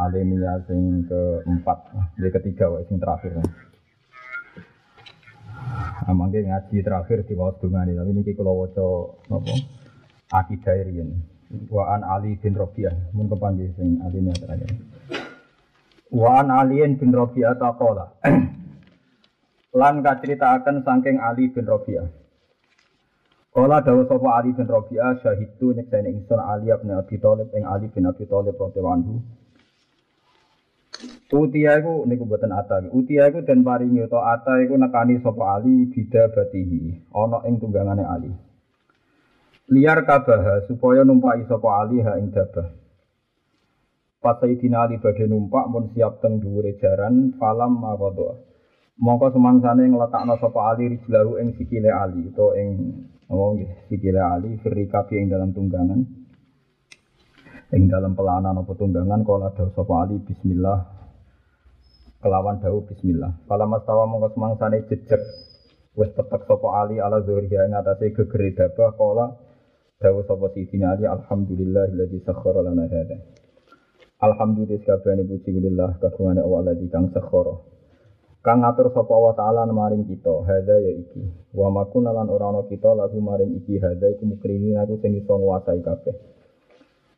Alimia sing keempat, jadi ketiga wae sing terakhir. Nah, mangke ngaji terakhir di bawah dungane, tapi niki kula waca napa? Akidah riyen. Wa an Ali bin Rabi'ah, mun kepanggih sing alimia terakhir. Wa an Ali bin Rabi'ah taqala. Lan kaceritakan saking Ali bin Rabi'ah. Kala dawuh sapa Ali bin Rabi'ah syahidu nyekseni ingsun Ali bin Abi Thalib ing Ali bin Abi Thalib radhiyallahu anhu Utia iku niku mboten ata. Utia iku den paringi utawa ata iku nekani sapa ali bida batihi, ana ing tunggangane ali. Liar kabah supaya numpaki sapa ali ha ing dabah. Pas Sayyidina Ali badhe numpak mun siap teng dhuwure jaran falam maqadha. Mongko semangsane ngletakno sapa ali rijlahu ing sikile ali utawa ing nggih sikile ali firikapi ing dalam tunggangan. Ing dalam pelanan apa tunggangan kala ada sapa ali bismillah kelawan dawu bismillah. Fala mastawa mongko semangsane jejeg wis tetek sapa ali ala zuhriya ing atase gegere dabah kala dawu sapa sidina ali alhamdulillahilladzi sakhkhara lana hadza. Alhamdulillah kabehane puji lillah kagungane Allah alladzi kang sakhkhara. Kang ngatur sapa Allah taala maring kita hadza ya iki. Wa makuna lan ora ana kita lagu maring iki hadza iku mukrini aku sing iso nguasai kabeh.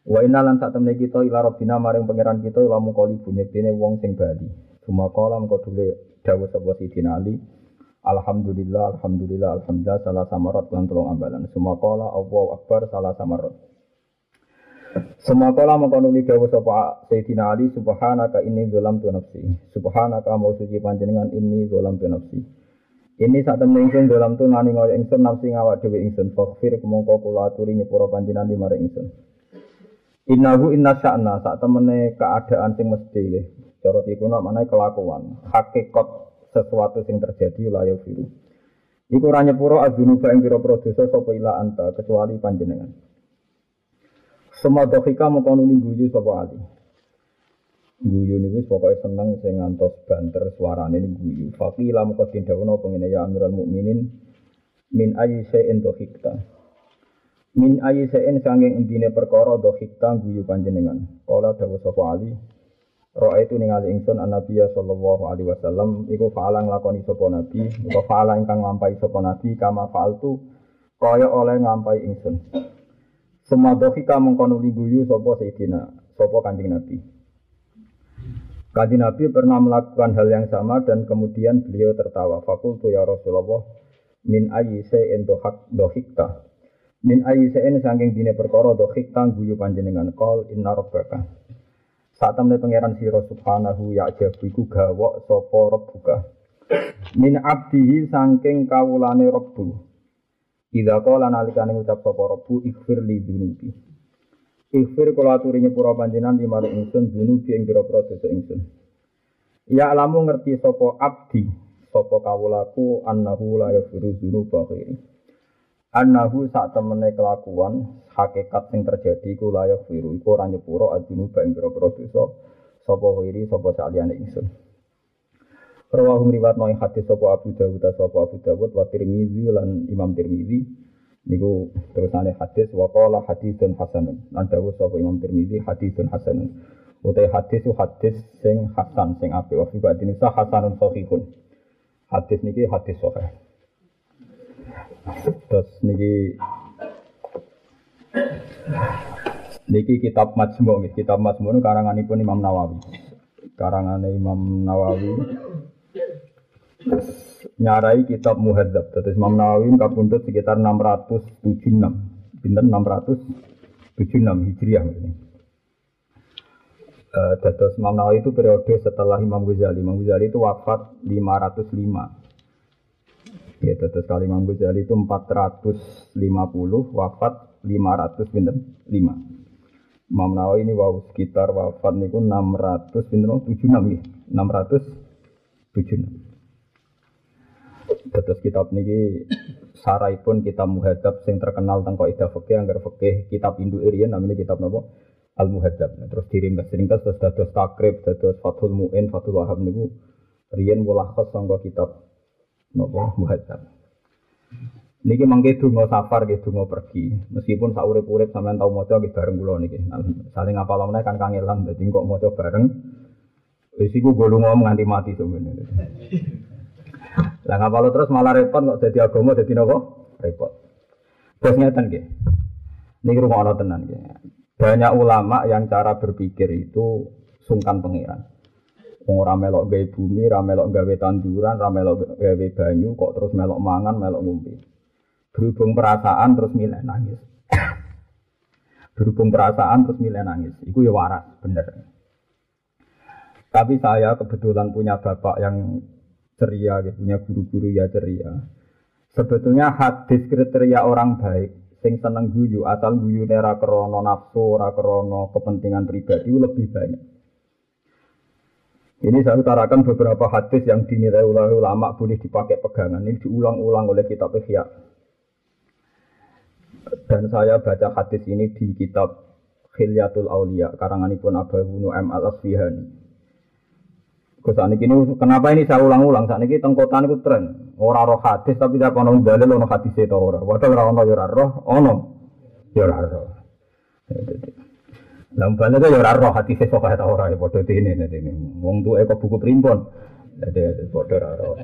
Wa inna lan sak temne kita ila rabbina maring pangeran kita lamu kali bunyi dene wong sing bali. Cuma kolam kau dulu dawuh sapa Sidina Ali. Alhamdulillah, alhamdulillah, alhamdulillah salah samarat lan tolong ambalan. Semua kola Allahu Akbar salah samarat. Semua kola mengkonuli dawuh sapa Sayyidina Ali subhanaka inni dzalam tu nafsi. Subhanaka mau suci panjenengan inni dzalam tu nafsi. Ini saat temen ingsun dalam tu ngani ngoyo ingsun nafsi ngawak dhewe ingsun faghfir kemongko kula aturi nyepuro di mare ingsun. Innahu inna sya'na saat temene keadaan sing mesti Cara dikuno mana kelakuan, hakikat sesuatu yang terjadi layak biru. Iku ora nyepuro azunuba ing pira-pira sapa ila anta kecuali panjenengan. Semua dohika mengkono guyu sapa ali. Guyu niku pokoke seneng sing ngantos banter suarane guyu. Faqila moko tindawono pengene ya Amirul Mukminin min ayi shay'in dohikta. Min ayi shay'in sanging endine perkara dohikta guyu panjenengan. Kala dawuh sapa ali Roa itu ningali ingsun an Nabi sallallahu alaihi wasallam iku fa'ala nglakoni sapa nabi, iku fa'ala ingkang nglampahi sapa nabi kama fa'altu kaya oleh nglampahi ingsun. Semua dohika mengkono guyu sapa Sayyidina, sapa Kanjeng Nabi. Kanjeng Nabi pernah melakukan hal yang sama dan kemudian beliau tertawa. Fakultu ya Rasulullah min ayyi shay'in dohikta. Min ayyi shay'in saking dine perkara dohikta guyu panjenengan qol inna rabbaka. Saat temen pangeran siro subhanahu ya jabu iku gawok sapa rabbuka. Min abdihi saking kawulane rabbu. Idza qala nalikane ngucap sapa rabbu ighfir li dzunubi. Ighfir kula aturi panjenengan di mari ingsun dzunubi ing pira-pira dosa ingsun. Ya alamu ngerti sapa abdi sapa kawulaku annahu la yaghfiru dzunuba ghairi. Annahu sak temene kelakuan hakikat sing terjadi iku layak firu iku ora nyepuro adunu ing pira-pira dosa sapa wiri sapa saliyane ingsun. Rawahum riwayat noing hadis sapa Abu Dawud sapa Abu Dawud wa Tirmizi lan Imam Tirmizi. Niku terusane hadis wa qala hadisun hasanun. Lan dawuh sapa Imam Tirmizi hadisun hasanun. Utai hadis hadis sing hasan sing apik. Wa fi badinisa hasanun sahihun. Hadis niki hadis sahih terus niki Niki kitab Majmu' nggih, kitab Majmu' karanganipun Imam Nawawi. Karangane Imam Nawawi nyarai kitab Muhadzab. Terus Imam Nawawi kapundhut sekitar 676. Pinten 676 Hijriah ini. Uh, Dados Imam Nawawi itu periode setelah Imam Ghazali. Imam Ghazali itu wafat 505. Ya, terus kali Imam Ghazali itu 450 wafat 500 pinten 5. Imam Nawawi ini wow sekitar wafat niku 600 pinten 76 ya. 676. Terus kitab niki pun kitab muhadzab sing terkenal tentang kaidah fikih anggar fikih kitab Indo Irian namanya kitab napa Al Muhadzab. Terus diringkas ringkas terus dados takrib, dados Fathul Muin, Fathul Wahab niku riyen mulakhas sangka kitab napa Muhadzab. Niki mangke donga safar nggih donga pergi. Meskipun sak urip-urip sampean tau maca nggih bareng kula niki. Nah, saling ngapal meneh kan kangelan dadi kok maca bareng. Wis iku golong ngomong nganti mati sebenarnya. Lah ngapal terus malah repot kok dadi agama dadi napa? Repot. Terus ngeten nggih. Niki rumono tenan nggih. Banyak ulama yang cara berpikir itu sungkan pangeran. Wong ora melok gawe bumi, ora melok gawe tanduran, ora melok gawe banyu, kok terus melok mangan, melok ngombe. Berhubung perasaan terus milih nangis. Berhubung perasaan terus milih nangis. Itu ya waras bener. Tapi saya kebetulan punya bapak yang ceria gitu, punya guru-guru ya ceria. Sebetulnya hadis kriteria orang baik sing seneng guyu asal guyu nera krono nafsu ora krono kepentingan pribadi lebih banyak ini saya utarakan beberapa hadis yang dinilai ulama boleh dipakai pegangan ini diulang-ulang oleh kitab Ihya dan saya baca hadis ini di kitab Khilyatul Aulia karangan pun Abu M Al Asfihani. Saat ini kenapa ini saya ulang-ulang? Saat ini tengkotan itu tren. Orang roh hadis tapi tidak ono dalil ono hadis itu orang. Padahal orang ya roh ono ya roh. Lah umpamane itu ya roh hadis itu kaya ta ora ya padha dene ini. Wong tuh eko buku primbon. Jadi padha ora roh.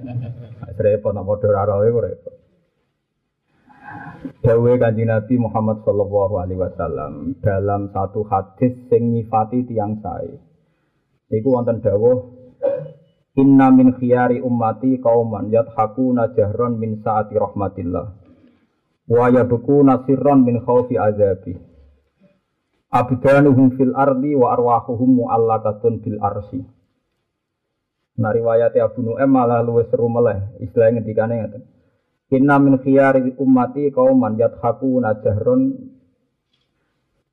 Repot nak padha ora roh repot. Dawe kanji Nabi Muhammad Sallallahu Alaihi Wasallam dalam satu hadis sing nyifati tiang saya. Iku wonten dawuh Inna min khiyari ummati kauman yathakuna jahron min saati rahmatillah wa yabkuna sirron min khawfi azabi abdanuhum fil ardi wa arwahuhum mu'allakatun bil arsi. Nah riwayatnya Abu Nu'em malah luwes seru meleh. Istilahnya ngendikane ngaten Inna min khiyari ummati kauman yathakuna jahron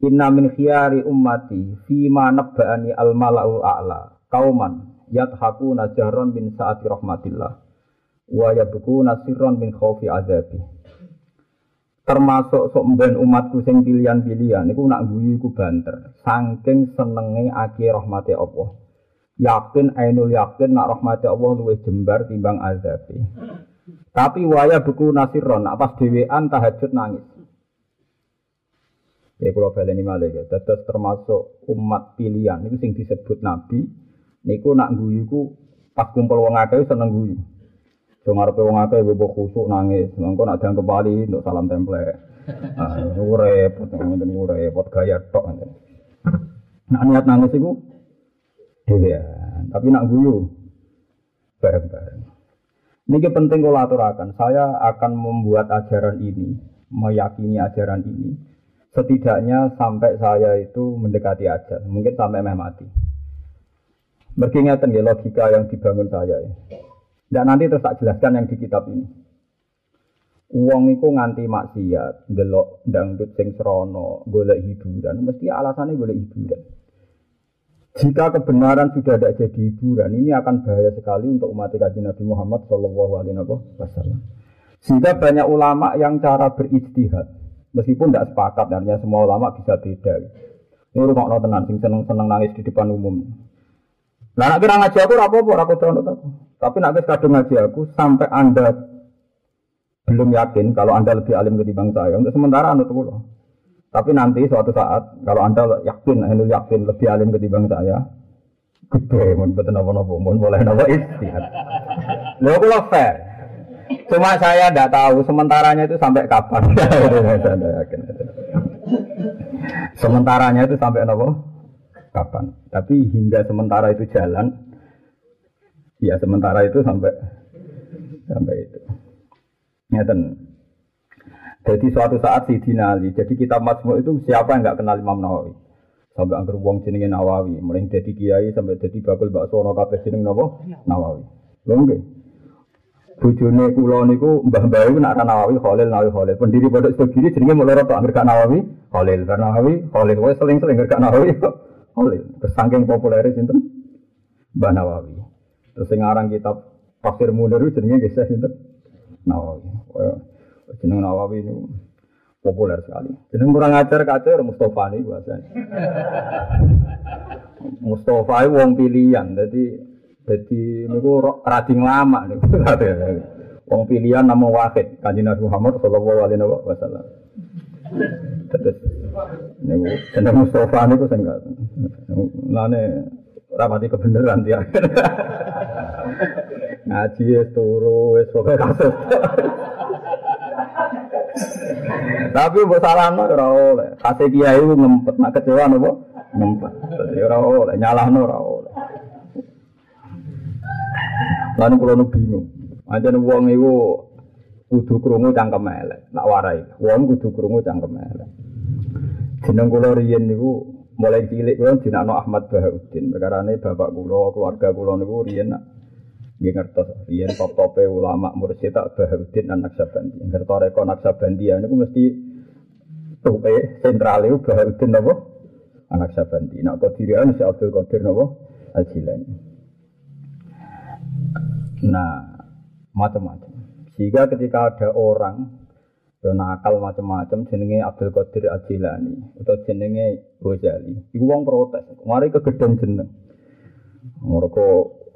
Inna min khiyari ummati Fima nabba'ani al mala'ul a'la. Kauman yathakuna jahron bin sa'ati rahmatillah. Wa yabkuna sirron bin khawfi azabi termasuk sok mben umatku sing pilihan-pilihan niku nak guyu iku banter saking senenge akhir rahmati Allah yakin ainul yakin nak rahmati Allah luwih jembar timbang azabi tapi waya buku nasiron, nak pas dewean tahajud nangis. Ya kalau baleni malih ya, terus termasuk umat pilihan itu sing disebut nabi. Niku nak guyu ku pas kumpul wong akeh seneng guyu. So ngarepe wong akeh bebo khusuk nangis, engko nak jang kembali untuk salam template. Ah, repot, ngene repot gaya tok. Nak niat nangis iku dhewean, tapi nak guyu bareng-bareng. Ini penting kalau aturakan. Saya akan membuat ajaran ini, meyakini ajaran ini, setidaknya sampai saya itu mendekati ajar, mungkin sampai meh mati. Berkingatan ya logika yang dibangun saya ya. Dan nanti terus tak jelaskan yang di kitab ini. Uang itu nganti maksiat, delok dangdut sing serono, golek hiburan, mesti alasannya golek hiburan. Jika kebenaran sudah tidak jadi hiburan, ini akan bahaya sekali untuk umat kaji Nabi Muhammad Shallallahu Alaihi Wasallam. Sehingga banyak ulama yang cara beristihad, meskipun tidak sepakat, artinya semua ulama bisa beda. Ini rumah no tenan, sing seneng seneng nangis di depan umum. Nah, nak kira ngaji aku rapopo, aku tahu aku. Tapi nak kadung ngaji aku sampai anda belum yakin kalau anda lebih alim ketimbang saya. Untuk sementara anda tunggu tapi nanti suatu saat kalau anda yakin, anda yakin lebih alim ketimbang saya, gede, mau betul nopo, mau boleh nopo istihad. Lo kalau fair, cuma saya tidak tahu sementaranya itu sampai kapan. Sementaranya itu sampai nopo kapan. Tapi hingga sementara itu jalan, ya sementara itu sampai sampai itu. Ngeten. Jadi suatu saat si dinali, jadi kita Majmu itu siapa yang nggak kenal Imam Nawawi? Sampai angker wong jenenge Nawawi, mulai jadi kiai sampai jadi bakul bakso ono kabeh jeneng napa? Nawawi. Lho nggih. bojone kula niku mbah-mbah iku nak Nawawi Khalil Nawawi Khalil. Pendiri pondok Sugiri jenenge mulai tok anggere gak Nawawi Khalil. Karena Nawawi Khalil wae seling-seling gak Nawawi Khalil. Kesangking populer sinten? Mbah Nawawi. Terus sing aran kitab Tafsir Munir itu jenenge nggih sinten? Nawawi. Jeneng Nawawi niku populer sekali. Jeneng kurang ajar kacir Mustafa nih bahasanya. Mustafa itu wong pilihan, jadi jadi niku rading lama niku. Wong pilihan nama wahid Kanjeng Nabi Muhammad sallallahu alaihi wasallam. Terus niku jeneng Mustafa niku sing lane rapati kebenaran dia. Ngaji wis turu wis pokoke kasus. Tapi mbok salahno ora oleh. Kate kiai ngempet nak kecewa napa? Ngempet. Dadi ora oleh nyalahno ora oleh. Lalu kalau nu bingung, aja nu wong itu kudu krungu cangkem elek, nak warai. Wong kudu krungu cangkem elek. Jeneng kula riyen niku mulai cilik kula dinakno Ahmad Bahauddin. Perkarane bapak kula, keluarga kula niku riyen nggih ngertos riyen top-tope ulama mursyid tak Bahauddin anak Sabandi. Ngertos reko Naksabandi niku mesti tupe sentral itu Bahauddin napa? Anak Sabandi. Nak kodirian si Abdul Qadir napa? Al-Jilani. Nah, macam-macam. Sehingga ketika ada orang yang nakal macam-macam jenenge Abdul Qadir Al-Jilani atau jenenge Ghazali. Iku wong protes. Mari kegedhen jeneng. Mereka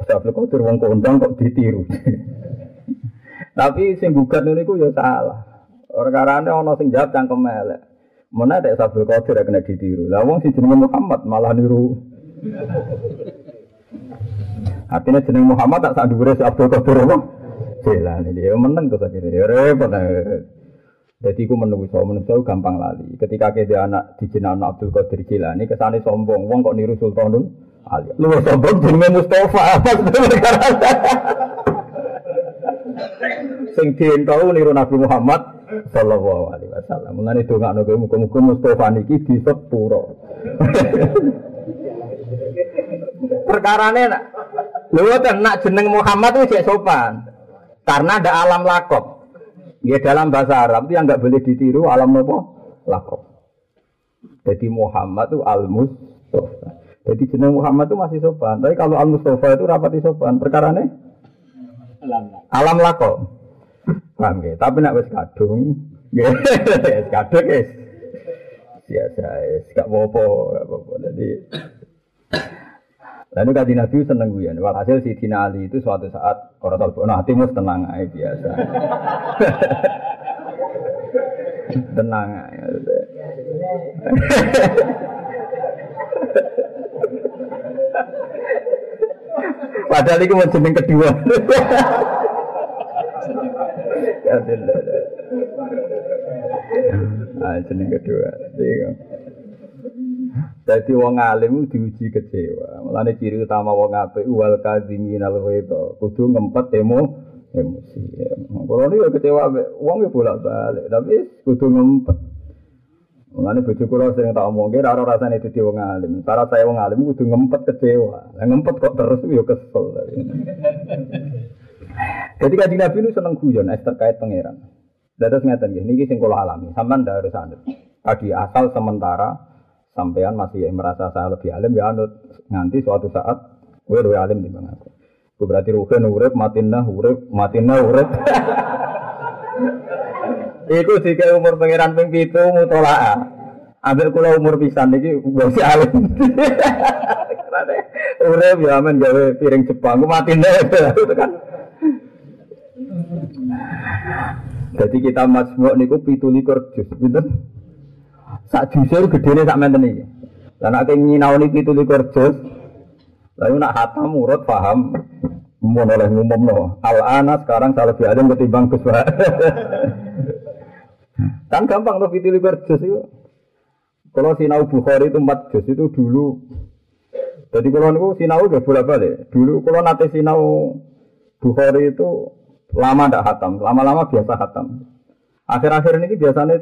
Abdul Qadir wong kondang kok ditiru. Tapi sing gugat niku ya salah. Perkarane ana sing jawab cangkem elek. Mana ada Abdul Qadir kena ditiru. Lah wong si jenenge Muhammad malah niru. Artinya jeneng Muhammad tak sak dhuwure Abdul Qadir apa? Jilani dia meneng terus akhirnya ya repot. Jadi aku menunggu so, gampang lali. Ketika dia anak di jenang Abdul Qadir Jilani, ke sana sombong, wong kok niru Sultanul Ali. Lu sombong jenenge Mustafa Sing dientau niru Nabi Muhammad sallallahu alaihi wasallam. Mulane dongakno kowe muga-muga Mustafa niki di sepuro. Perkarane nak Lho nak jeneng Muhammad cek sopan. Karena ada alam lakop. Ya dalam bahasa Arab itu yang nggak boleh ditiru alam apa? Lakop. Jadi Muhammad itu al Mustafa. Jadi jeneng Muhammad itu masih sopan. Tapi kalau al Mustafa itu rapati sopan. Perkara nih? Alam, lakop. Paham ya? Tapi nak wis kadung, wis kadung guys. Biasa, gak apa-apa, gak apa-apa. Jadi Lalu kaji Nabi seneng gue, walhasil si Tina Ali itu suatu saat orang tahu, nah hatimu tenang aja biasa, tenang aja. Padahal itu jeneng kedua. Ah, jeneng kedua. Iya. Jadi wong alim diuji kecewa. Mulane ciri utama wong apik wal kazimin al ghaidha. Kudu ngempet emo emosi. Kalau ya kecewa wong ya bolak-balik, tapi kudu ngempet. Mulane bojo kula sering tak omongke ora rasane dadi wong alim. Cara saya wong alim kudu ngempet kecewa. Lah ngempet kok terus ya kesel. Jadi kanjeng Nabi itu seneng guyon es terkait pangeran. Dados ngeten nggih niki sing kula alami. Sampeyan ndak harus anut. Tadi asal sementara sampean masih merasa saya lebih alim ya anut nganti suatu saat gue lebih alim di mana aku. Gue berarti ruhen urip matinah urip matinah urip. Iku jika umur pangeran ping pitu mutolaa. Ambil kula umur pisan iki masih alim. urip ya amen gawe piring Jepang, matinah itu kan. Jadi kita masmuk niku pitu likur juz, gitu. Sak jusur gedene sak menten iki. Lah nek nyinaoni 17 juz, lalu nak hatam urut paham mau oleh ngumumno. Al ana sekarang saya lebih alim ketimbang Gus Kan gampang tuh 17 juz itu. Kalau sinau Bukhari itu 4 juz itu dulu jadi kalau niku sinau gak bolak balik. Dulu kalau nate sinau Bukhari itu lama ndak hatam, lama-lama biasa hatam. Akhir-akhir ini biasanya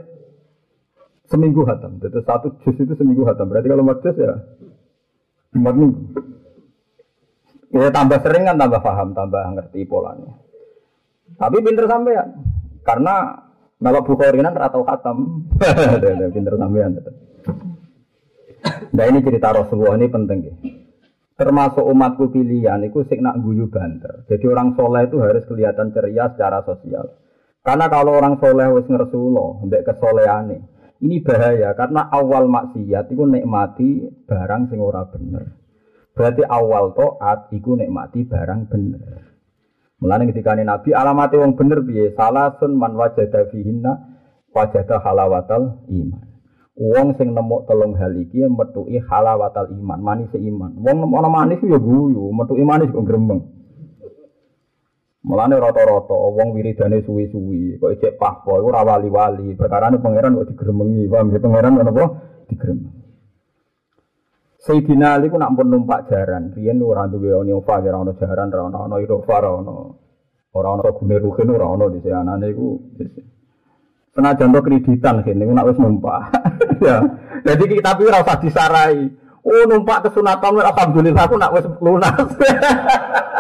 seminggu hatam. Jadi satu juz itu seminggu hatam. Berarti kalau empat juz ya empat minggu. Ya tambah sering kan tambah paham, tambah ngerti polanya. Tapi pinter sampean. Karena kalau Bukhari kan atau khatam. pinter sampean. Nah ini cerita Rasulullah ini penting ya. Termasuk umatku pilihan itu sing nak guyu banter. Jadi orang soleh itu harus kelihatan ceria secara sosial. Karena kalau orang soleh wis ngersulo, mbek kesolehane. Ini bahaya karena awal maksiat itu nikmati barang sing ora bener. Berarti awal toat iku nikmati barang bener. Mulane ketika Nabi alamati wong bener piye? Salasun man wajada fihinna wajada halawatal iman. Wong sing nemu telung hal iki metuki halawatal iman, manis iman. Wong ana manis ya guyu, metuki manis kok gremeng. Mulane rata-rata wong wiridane suwi-suwi, kok ijek pahpo iku ora wali-wali. Perkarane pangeran kok digremengi, paham ya pangeran apa? Digremeng. Sayyidina Ali ku nak pun numpak jaran. Riyen ora duwe Onova, ora ono jaran, ora ono ono Irova, ora ono ora ono gune rugen, ora ono di anane iku. Senajan to kreditan kene nak wis numpak. ya. Jadi kita ora usah disarai. Oh numpak kesunatan alhamdulillah aku nak wis lunas.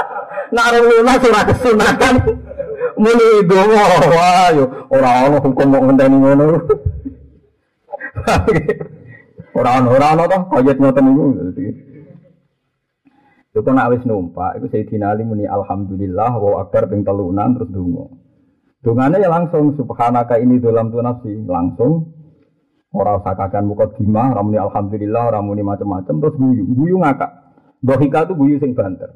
nak lunas ora kesunatan. Muni dongo wah yo ora ono hukum kok ngenteni ngono. Orang orang toh kayat ngoten niku. Itu nak wis numpak, itu Sayyidina Ali muni alhamdulillah wa akbar ping telunan terus donga. Dungane ya langsung subhanaka ini dalam tu nafsi, langsung ora sakakan muka dimah, ora muni alhamdulillah, ora muni macam-macam terus guyu. Guyu ngakak. Dohika tu guyu sing banter.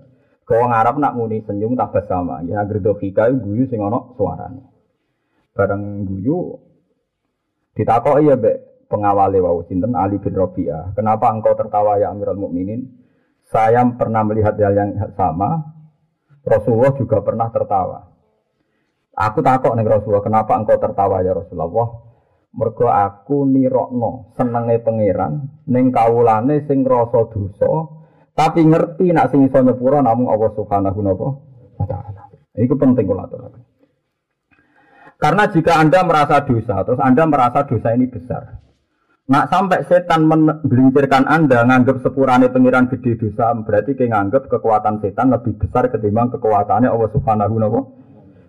Kau ngarap nak muni senyum tak sama. Ya agar dohika guyu sing ono suarane. Bareng guyu ditakoki ya, Mbak pengawali wau sinten Ali bin Rabi'ah. Kenapa engkau tertawa ya Amirul Mukminin? Saya pernah melihat hal yang sama. Rasulullah juga pernah tertawa. Aku takut nih Rasulullah, kenapa engkau tertawa ya Rasulullah? Mergo aku nirokno senenge pangeran ning kawulane sing rasa dosa tapi ngerti nak sing iso nyepura namung Allah Subhanahu wa taala. Iku penting kula. Karena jika Anda merasa dosa, terus Anda merasa dosa ini besar, Nak sampai setan membelincirkan Anda nganggap sepurane pengiran gede dosa, berarti kayak nganggap kekuatan setan lebih besar ketimbang kekuatannya Allah Subhanahu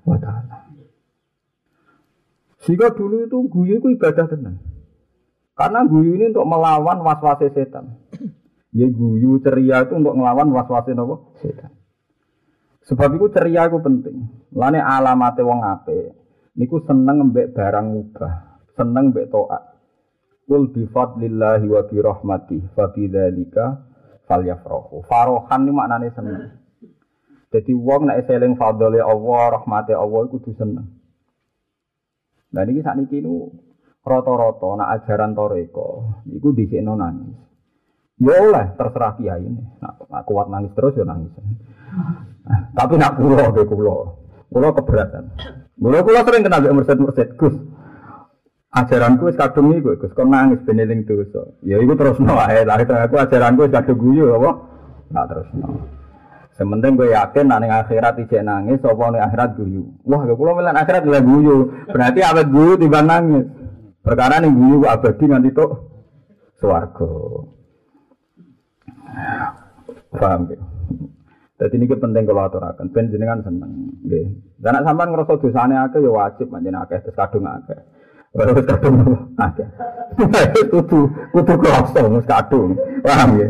wa taala. Jika dulu itu guyu itu ibadah tenang. Karena guyu ini untuk melawan was-was setan. Ya guyu ceria itu untuk melawan was-was setan. Sebab itu ceria itu penting. Lane alamatnya wong ape. Niku seneng mbek barang mubah, seneng mbek toat. Kul bi fadlillahi wa bi rahmati fa bi dzalika falyafrahu. Farohan ini maknane seneng. Jadi wong nek eling fadlile Allah, rahmate Allah kudu seneng. Nah niki sakniki niku rata-rata nak ajaran toreko iku dhisikno nangis. Ya oleh terserah kiai ini. Nak, nak kuat nangis terus ya nangis. Tapi nak kula be kula. Kula keberatan. Kula kula sering kenal mbek mursid-mursid Gus ajaranku wis kadung iku Gus kon nangis ben eling dosa. Ya iku terusno wae. Lah aku ajaranku wis kadung guyu apa? Nah terusno. Sementing gue yakin ning akhirat ijek nangis apa ning akhirat guyu. Wah, kula melan akhirat lha guyu. Berarti awet guyu timbang nangis. Perkara ning guyu abadi nganti tok swarga. Paham ya? Jadi ini penting kalau aturakan, ben jenengan seneng, nggih. Nek sampean ngrasa dosane akeh ya wajib manjen akeh terus kadung akeh. Wis kadung akeh. Kudu kudu kroso wis kadung. Paham ya?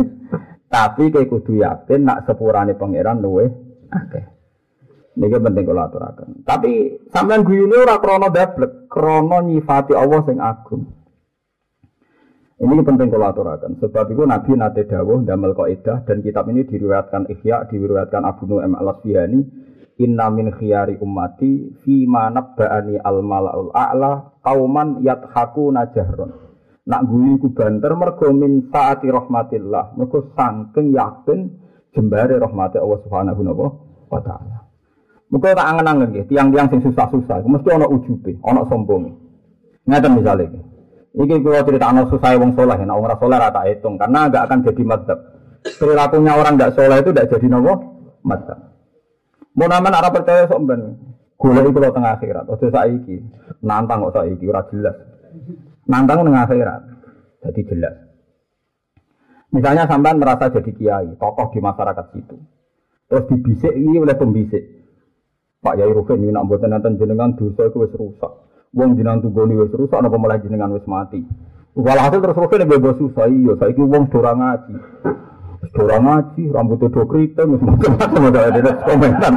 Tapi kayak kudu yakin nak sepurane pangeran luwe akeh. Niki penting kula aturaken. Tapi sampean guyune ora krana dablek, krana nyifati Allah sing agung. Ini penting kalau aturakan. Sebab itu Nabi nate dawuh damel kaidah dan kitab ini diriwayatkan Ihya, diriwayatkan Abu Nu'aim al-Asfihani Inna min khiyari ummati fi ma nabba'ani al malaul a'la kauman yathaku najahron. Nak guyu ku banter mergo min saati rahmatillah, mergo saking yakin jembare rahmati Allah Subhanahu wa taala. Muga tak angen-angen nggih, tiang-tiang sing susah-susah, mesti ana ujube, ana sombong. Ngaten misale iki. Iki kula critakno susah wong saleh, nek wong ora saleh ora tak hitung karena enggak akan jadi madzhab. Perilakunya orang enggak saleh itu enggak jadi nopo? Madzhab. Mau nama arah percaya sok ben. Golek iku tengah akhirat. Ojo saiki. Nantang kok saiki ora jelas. Nantang tengah akhirat. Jadi jelas. Misalnya sampean merasa jadi kiai, tokoh di masyarakat situ. Terus dibisik ini oleh pembisik. Pak Yai Rukin nak mboten nonton jenengan dosa wis rusak. Wong jenengan tunggoni wis rusak napa malah jenengan wis mati. Walhasil terus Rukin bebas susah iya saiki wong ora ngaji. Ora ngaji, rambutnya do kriting, wis macam-macam ada ada komentar.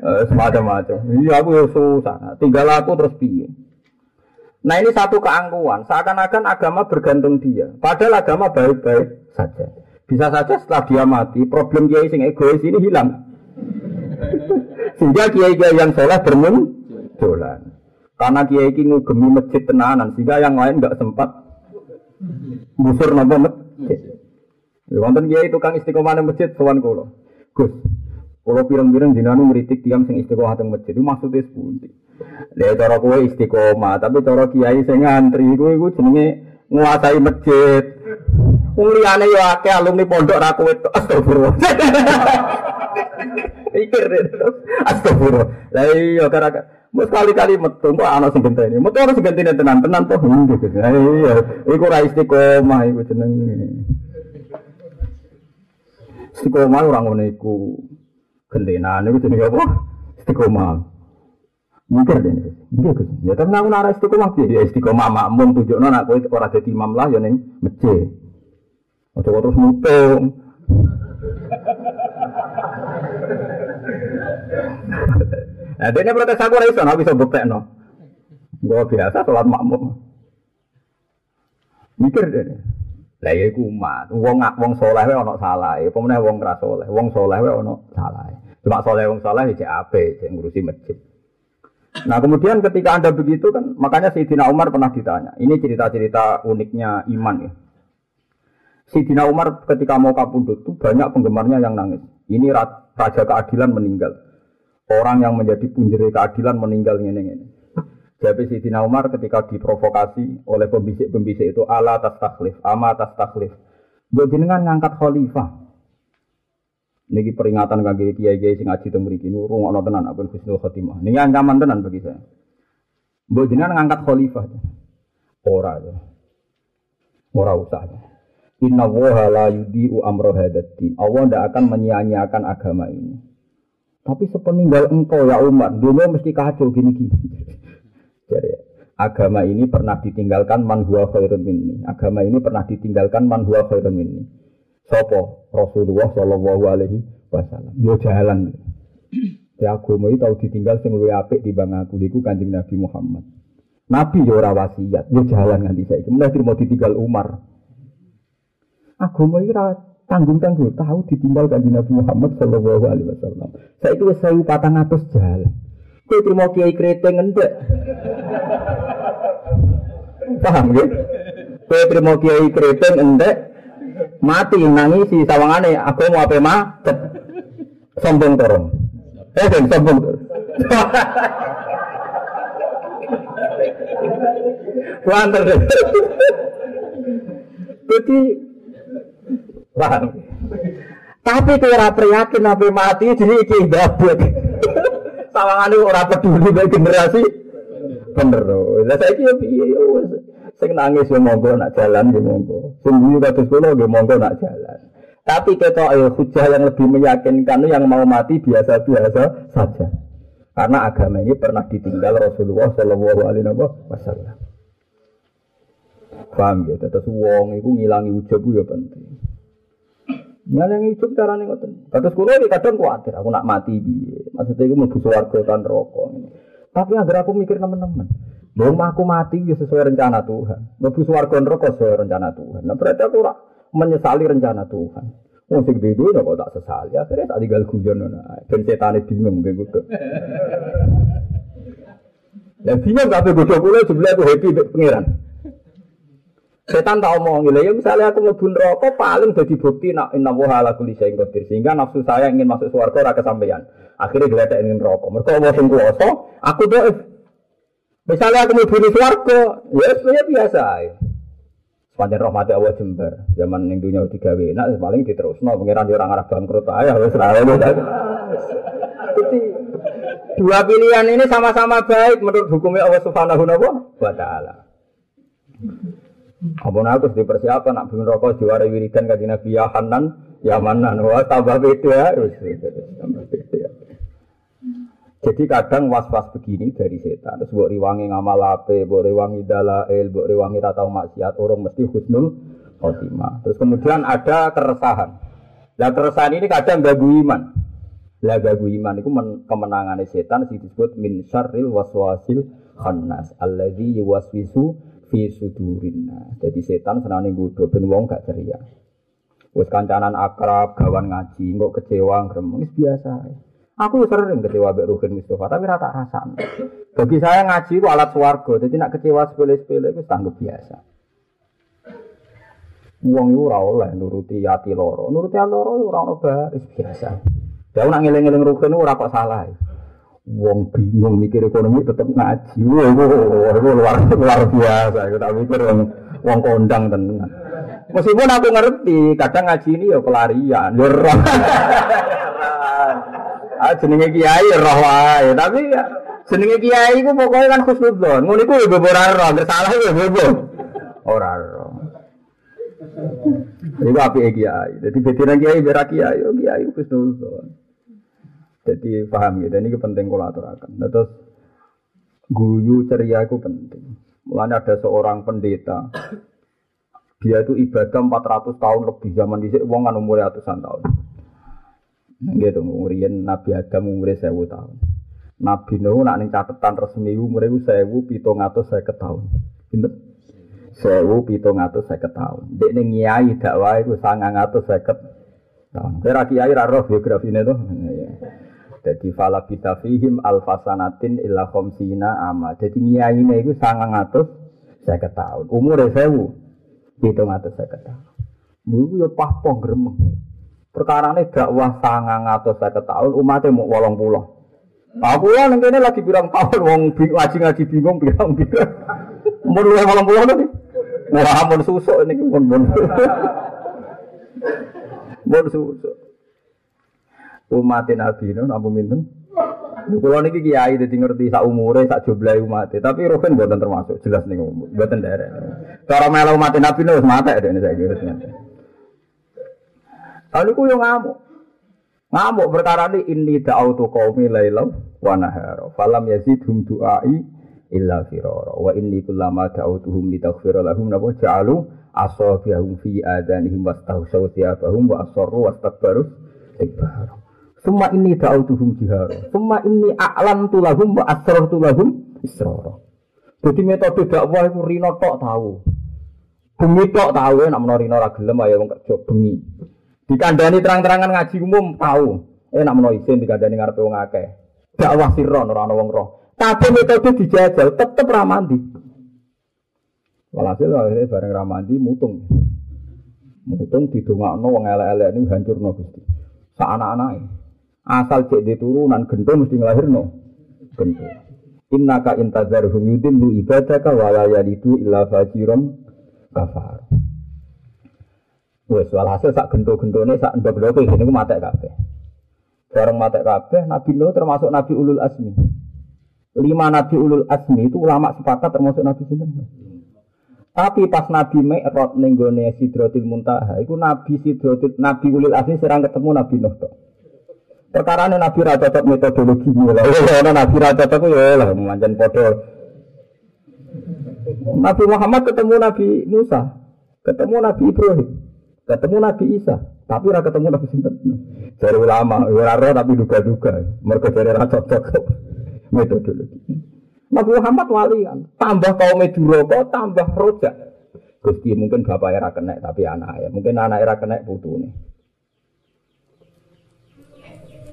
Eh, semacam-macam. Iya aku ya susah. Tinggal aku terus piye. Nah ini satu keangkuhan, seakan-akan agama bergantung dia. Padahal agama baik-baik saja. Bisa saja setelah dia mati, problem kiai sing egois ini hilang. Sehingga kiai-kiai yang soleh bermunculan. Karena kiai ini ngugemi masjid tenanan, sehingga yang lain nggak sempat busur nopo masjid. Wonten kiai tukang istiqomah di masjid sowan kula. Gus, kula pirang-pirang dinanu ngritik tiang sing istiqomah teng masjid. Itu maksudnya sepundi? Lha cara kowe istiqomah, tapi cara kiai sing ngantri iku iku jenenge nguasai masjid. Liyane yo akeh alumni pondok ra kowe tok. Astagfirullah. Pikir Astagfirullah. Lah iya gara Mau sekali-kali metu, kok ana sing genteni. Metu sing genteni tenan-tenan toh ngono gitu. Iya, iku ra istiqomah iku jenenge. Istiqomah ora ngono iku. Gentenan iku jenenge apa? Istiqomah. Mikir deh, mikir Gus. Ya tapi aku nara istiqomah piye? Ya istiqomah makmum tunjukno nak kowe ora dadi imam lah ya ning masjid. Aja terus mutung. Nah, dia protes aku ora iso, aku iso buktekno. Gua biasa sholat makmum. Mikir deh. Lah ya iku umat. Wong wong saleh wae ana salah. Apa meneh wong ora saleh. Wong saleh wae ana salah. Cuma saleh wong saleh cek ape, cek ngurusi masjid. Nah kemudian ketika anda begitu kan, makanya Sayyidina Umar pernah ditanya. Ini cerita-cerita uniknya iman ya. Sayyidina Umar ketika mau kapundut itu banyak penggemarnya yang nangis. Ini raja keadilan meninggal. Orang yang menjadi punjeri keadilan meninggal ini ini. Jadi Sayyidina Umar ketika diprovokasi oleh pembisik-pembisik itu ala atas taklif, ama atas taklif. Bagaimana ngangkat khalifah. Niki peringatan kaki kiai-kiai sing ngaji teng mriki niku tenan apa husnul khotimah. Niki ancaman tenan bagi saya. Mbok ngangkat khalifah. Ora ya. Ora usah. Ya. Inna woha la yudi'u amro hadatin. Allah tidak akan menyia-nyiakan agama ini. Tapi sepeninggal engkau ya Umar, dunia mesti kacau gini-gini. Jadi agama ini pernah ditinggalkan man huwa khairun minni. Agama ini pernah ditinggalkan man huwa khairun minni. Sopo Rasulullah Shallallahu Alaihi Wasallam. Yo jalan. Ya agama itu tahu ditinggal sing luwih apik di bang aku niku Kanjeng Nabi Muhammad. Nabi yo ora wasiat, yo jalan nganti saiki. Mulai mau ditinggal Umar. Agama iki ora tanggung-tanggung tahu ditinggal Kanjeng Nabi Muhammad Shallallahu Alaihi Wasallam. Saiki wis 1400 jalan. Kowe trimo kiai kreteng ngendek. Paham nggih? Kowe trimo kiai kreteng endek mati nangisi sawangane aku mau apa macet sombong torong eh sombong Wanter Jadi paham. Tapi kau ora prihatin nabi mati jadi iki gabut. Sawangane ora peduli generasi bener. Lah saiki ya piye Sing nangis ya monggo nak jalan ya monggo. Sing guyu kados kula ya monggo nak jalan. Tapi kita ayo hujah yang lebih meyakinkan yang mau mati biasa-biasa saja. Karena agama ini pernah ditinggal Rasulullah Shallallahu Alaihi Wasallam. Paham ya? Terus wong itu ngilangi ujub ya penting. Ngilangi ujub caranya ngoten. Terus kulo ini kadang khawatir aku nak mati biye. Maksudnya itu mau warga kan rokok. Tapi agar aku mikir teman-teman. Mau aku mati ya sesuai rencana Tuhan. Mlebu swarga neraka sesuai rencana Tuhan. Nah berarti aku ora menyesali rencana Tuhan. Wong sing di dunia kok tak sesali. Akhirnya tak tinggal guyon ngono. Ben setane bingung kayak gitu. Dan bingung kabeh godho kula jebule aku happy mbek pangeran. Setan tak omong ya misalnya aku mlebu neraka paling jadi bukti nak inna wa ala qadir sehingga nafsu saya ingin masuk swarga ora kesampaian. Akhirnya geletek ingin neraka. Mergo Allah sing kuwasa, aku dhaif Misalnya aku mau bunuh suarga, ya sebenarnya biasa. Ya. Sepanjang rahmati Allah jember, zaman yang dunia tiga enak, paling diterus. No, pengiran di orang Arab bangkrut aja, harus selalu. Jadi dua pilihan ini sama-sama baik menurut hukumnya Allah Subhanahu wa Taala. Apa aku di persiapan nak bunuh rokok juara wiridan kaji Nabi ya Hanan, ya Manan, wah tambah beda, beda. Jadi kadang was-was begini dari setan. Terus buat riwangi ngamal ape, buat riwangi dalail, buat riwangi ratau maksiat, orang mesti husnul khotimah. Terus kemudian ada keresahan. Lah keresahan ini kadang gagu iman. Lah gagu iman itu kemenangan setan disebut min syarril waswasil khannas alladzi yuwaswisu fi sudurin. Jadi setan senane nggodho ben wong gak ceria. Wis kancanan akrab, gawan ngaji, kok kecewa gremeng biasa. Aku sering kecewa Mbak Ruhin Mustafa, tapi rata rasa. Bagi saya ngaji itu alat swargo, jadi nak kecewa sepele-sepele itu tanggap biasa. Uang itu ora oleh nuruti hati loro, nuruti hati loro ora baris biasa. Dia nak ngiling-ngiling Ruhin ora kok salah. Wong bingung mikir ekonomi tetap ngaji. Wah, itu luar luar biasa. Kita mikir wong wong kondang tenan. Meskipun aku ngerti, kadang ngaji ini ya pelarian, ya Ah jenenge kiai roh wae, tapi ya, jenenge kiai ku pokoke kan khusnudzon. Ngono iku yo ora roh, salah yo bebo. Ora roh. Iku apike kiai. Dadi bedine kiai berak kiai kiai khusnudzon. Jadi paham ya, dan ini penting kalau aturakan. Nah, terus guyu ceria itu penting. Mulanya ada seorang pendeta, dia itu ibadah 400 tahun lebih zaman di wong kan umurnya ratusan tahun. Gitu, umurian Nabi Adam umurnya sewu tahun. Nabi Nuh nak ning catatan resmi umurnya pitung atau saya tahun. Atau saya tahun. Dek ning nyai dakwah atau saya tahun. Kira kiai raro biografi ini tuh. Jadi fala kita fihim alfasanatin illa khomsina ama. Jadi nyai ini itu sangang atau saya tahun. Pitung atau saya tahun. Ibu ya pahpong gremeng. Perkara ini dakwah saya tahun umatnya mau wolong pulau. Aku lah nanti ini lagi bilang tahun wong ngaji ngaji bingung bilang bilang. Mau lu wolong pulau nanti. Wah, mau susuk ini. Mau susuk. Umatin itu nabu minten. Kalau niki kiai jadi ngerti sak umure sak jumlah umat, tapi Rohin buatan termasuk jelas nih buatan daerah. Cara melu umatin itu mata ada ini saya kira. Lalu ku yo ngamuk. Ngamuk perkara ini ini da'autu qaumi lailam wa nahara. Falam yazidhum du'ai illa firara. Wa inni kullama da'autuhum litaghfira lahum napa ja'alu asabihum fi adanihim wastahsaw thiyabahum wa asarru wastakbaru istikbar. Summa inni da'autuhum jihara. Summa inni a'lantu lahum wa asrartu lahum israra. Jadi metode dakwah itu rino tok tahu. Bengi tok tahu ya nak rino ra gelem ayo wong kerja bengi. Dikandani terang-terangan ngaji umum tahu. Eh nak menawa isin dikandani ngarepe wong akeh. Dakwah sirron ora wong roh. Tapi metode dijajal tetep ra mandi. Walhasil akhirnya bareng ra mandi mutung. Mutung didongakno wong elek-elek ini hancurno Gusti. Sak anak-anake. Asal cek di turunan gento mesti nglahirno. Gento. Innaka intadzarhum yudillu ibadaka wa la yalidu illa fajiran kafar. Wes walhasil sak gento-gentone sak ndok-ndoke ngene ku matek kabeh. Bareng matek kabeh Nabi Nuh termasuk Nabi Ulul Asmi. Lima Nabi Ulul Asmi itu ulama sepakat termasuk Nabi sinten. Tapi pas Nabi Mi'raj ning gone Sidratil Muntaha, iku Nabi Sidratil Nabi Ulul Asmi serang ketemu Nabi Nuh tok. Perkara Nabi ra cocok metodologi lah. Ono Nabi ra cocok ya lah manjan padha. Nabi Muhammad ketemu Nabi Musa, ketemu Nabi Ibrahim. Ketemu Nabi Isa, tapi ora ketemu Nabi sinten. Dari ulama, ora tapi duga-duga. Mereka dari ra cocok metodologi. Nabi Muhammad wali kan, tambah kaum Duraka, tambah rojak. Gusti mungkin bapak era kena tapi anak ya, mungkin anak era kena putu nih.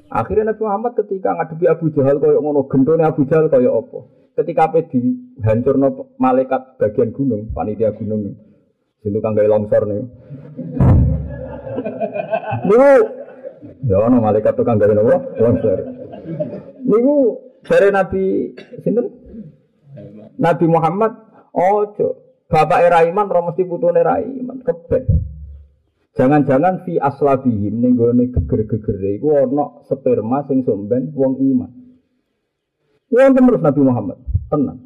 Akhirnya Nabi Muhammad ketika ngadepi Abu Jahal koyok ngono gendone Abu Jahal koyok opo. Ketika pe dihancurno malaikat bagian gunung, panitia gunung. Itu kang gawe longsor nih. Niku ya ono malaikat tukang gawe nopo? Longsor. Niku dari Nabi sinten? Nabi Muhammad ojo. Bapak era iman ora mesti putune ra iman, keben. Jangan-jangan fi aslabihim ning gone geger-gegere iku ana sperma sing somben wong iman. Wonten terus Nabi Muhammad, tenang.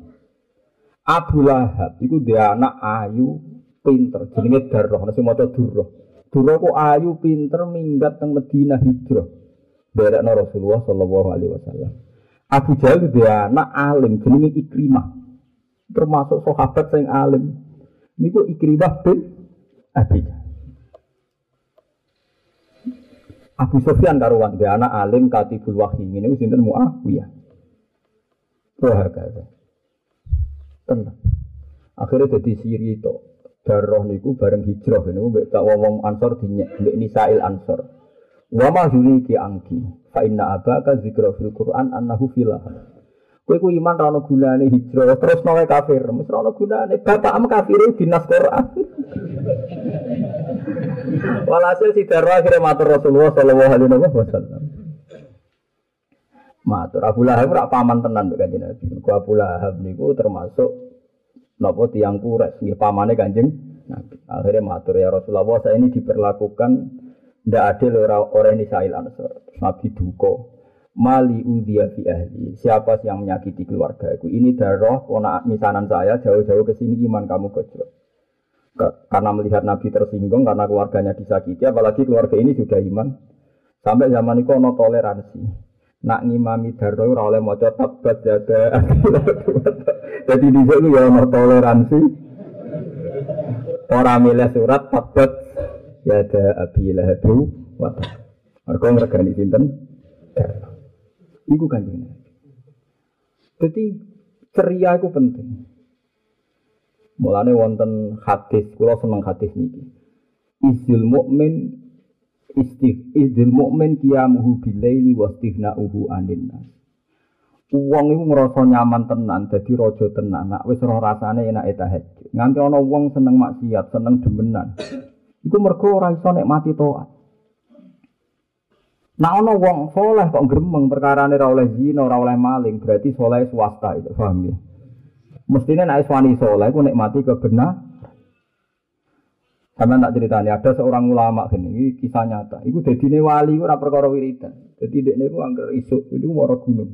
Abu Lahab iku dia anak ayu pinter jenenge Darroh nasi maca Durroh. Durroh ku ayu pinter minggat teng Madinah hijrah. Berekno Rasulullah sallallahu alaihi wasallam. Abu Jahal dia anak alim jenenge Ikrimah. Termasuk sahabat yang alim. Niku Ikrimah bin Abi Jahal. Abu Sufyan karuan dia anak alim katibul wahyi ini sinten Muawiyah. Wah kata. Tenang. Akhirnya jadi siri itu. Darah niku bareng hijrah niku mbek tak Ansor dinyek mbek Nisail Ansor. Wa ma ki angki fa inna abaka zikra fil Qur'an annahu filah. Ku iman ra ono gunane hijrah terus nawe kafir, mesti ra ono gunane bapakmu kafir dinas Qur'an. Walhasil si darah akhirnya matur Rasulullah sallallahu alaihi wasallam. Matur Abu Lahab paman tenan mbek Kanjeng Nabi. Abu Lahab niku termasuk Napa tiang kures nggih pamane Kanjeng Nabi. Akhirnya matur ya Rasulullah saya ini diperlakukan ndak adil ora orang ini sail ansor. Nabi duka. Mali udhiya fi ahli. Siapa yang menyakiti keluarga aku? Ini darah kona misanan saya jauh-jauh ke sini iman kamu kecil. Karena melihat Nabi tersinggung karena keluarganya disakiti, apalagi keluarga ini sudah iman. Sampai zaman itu ono toleransi. Nak ngimami darah ora oleh maca tabat jaga. Jadi di sini ya ono toleransi. Orang milih surat tabat ya ada abi lahabu wata. Mereka ngergani sinten. Iku kanjeng Jadi ceria itu penting. Mulane wonten hadis, kula seneng hadis niki. Izul mukmin istif izul mukmin qiyamuhu bilaili wa istighna'uhu anin nas. Wong iku ngrasa nyaman tenan, dadi raja tenan. Nak wis roh rasane enak tahajud. Nganti ana wong seneng maksiat, seneng demenan. Iku mergo ora iso nikmati taat. Nah ana wong soleh kok gremeng perkarane ora oleh zina, ora oleh maling, berarti soleh swasta itu, paham ya? Mestinya nek wani soleh iku nikmati kebenar. Sama tak ceritanya ada seorang ulama gini, ini kisah nyata. Iku jadi wali, ora perkara wiridan. Jadi dia niku angker isuk, itu moro gunung.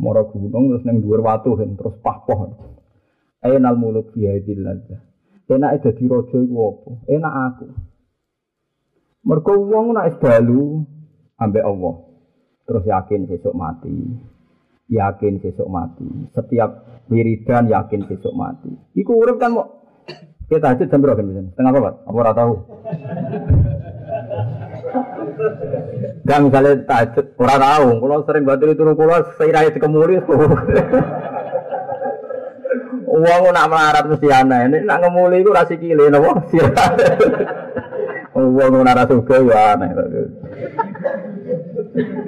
Moro gunung terus neng dhuwur watu terus pahpoh. Ainal muluk fi hadil ladzah. Enak dadi raja iku apa? Enak aku. Mergo wong nek dalu ambek Allah. Terus yakin sesuk mati. Yakin sesuk mati. Setiap wiridan yakin sesuk mati. Iku urip kan kok kita aja jam berapa kan Setengah apa? Apa ora tahu? Gak misalnya tahajud, orang tahu. Kalau sering batil itu kalau seirah itu kemuri. Uang nak melarat mesti aneh. Ini nak ngemuli itu rasi kile, nopo. Uang nak rasa suka ya aneh.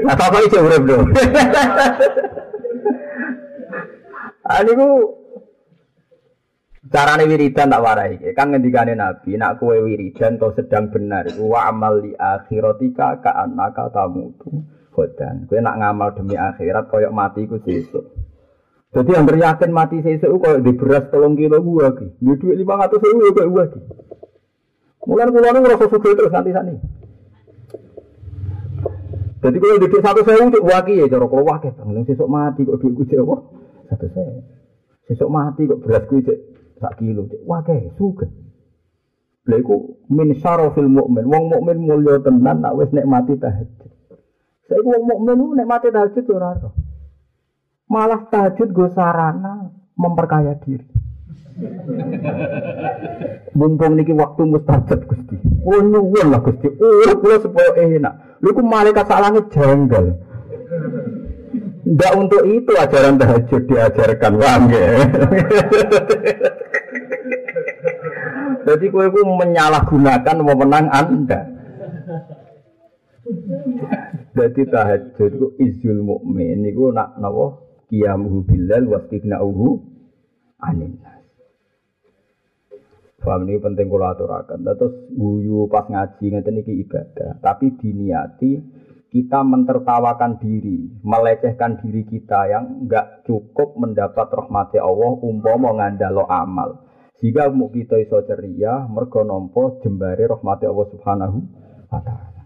Apa apa itu urip dong. Ini ku Carane wiridan tak warai. Kan ngendikane Nabi, nak kue wiridan to sedang benar wa amal li akhiratika ka annaka tamutu. Khodan. Kue nak ngamal demi akhirat koyok mati ku sesuk. Jadi yang yakin mati sesuk koyok di beras tolong kilo gua ki. Di duit lima ratus ribu koyok gua ki. Mulai pulau nu ngerasa suka terus nanti sana. Jadi kalau di satu sewu untuk waki ya, cara kalau wakil, bang, sesuk mati kok duit gue jawab satu sewu. Sesuk mati kok beras gue sak kilo. Wah kae suka. Lha iku min syarafil mukmin. Wong mukmin mulya tenan nak wis nikmati tahajud. Saiki wong mukmin ku nikmati tahajud ora ora. Malah tahajud go sarana memperkaya diri. Mumpung niki waktu mustajab Gusti. Oh nyuwun lah Gusti. Oh kula supaya enak. Lha iku malaikat sak janggal. Tidak untuk itu ajaran tahajud diajarkan, paham? Jadi kue ku menyalahgunakan wewenang Anda. Jadi tahajud itu izul mukmin niku nak napa qiyamuhu bilal wastighna'uhu anin Paham ini penting kula aturaken. Terus guyu pas ngaji ngeten iki ibadah, tapi diniati kita mentertawakan diri, melecehkan diri kita yang enggak cukup mendapat rahmati Allah umpama ngandalo amal. Jika mau kita iso ceria, mergo nampa jembare rahmati Allah Subhanahu wa taala.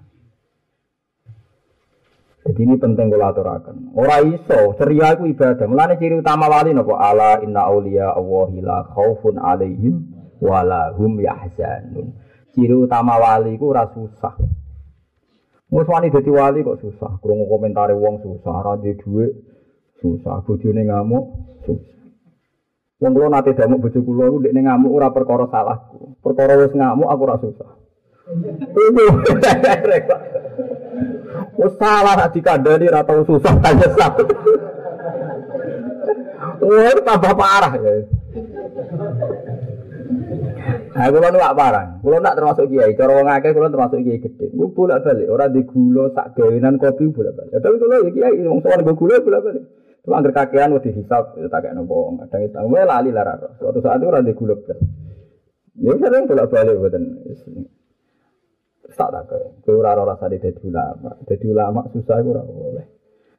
Jadi ini penting kula aturaken. Ora iso ceria iku ibadah. Mulane ciri utama wali napa ala inna auliya Allahi la khaufun alaihim wa la hum yahzanun. Ciri utama wali iku ora susah. Wis wani dadi wali kok susah. Krungu komentare wong susah, ora duwe dhuwit. susah. Bojone ngamuk, susah. Wong kula nate damuk bojo kula iku ndekne ngamuk ora perkara salahku. Perkara wis ngamuk aku ora susah. Wis salah nek dikandani ora tau susah tak nyesal. Wah, tambah parah ya. Nah, kula nu parah. Kula nak termasuk kiai, cara wong akeh kula termasuk kiai gede. Ku bolak-balik, ora di gula sak gawenan kopi bolak-balik. Tapi kula ya kiai wong sowan go gula bolak-balik. Cuma angker kakean wis dihisab ya tak kena wong. Kadang itu wae lali lara. Suatu saat itu ora di gula. Ya sering bolak-balik mboten. Tak tak kowe ora rasa dadi ulama. Dadi ulama susah ora boleh.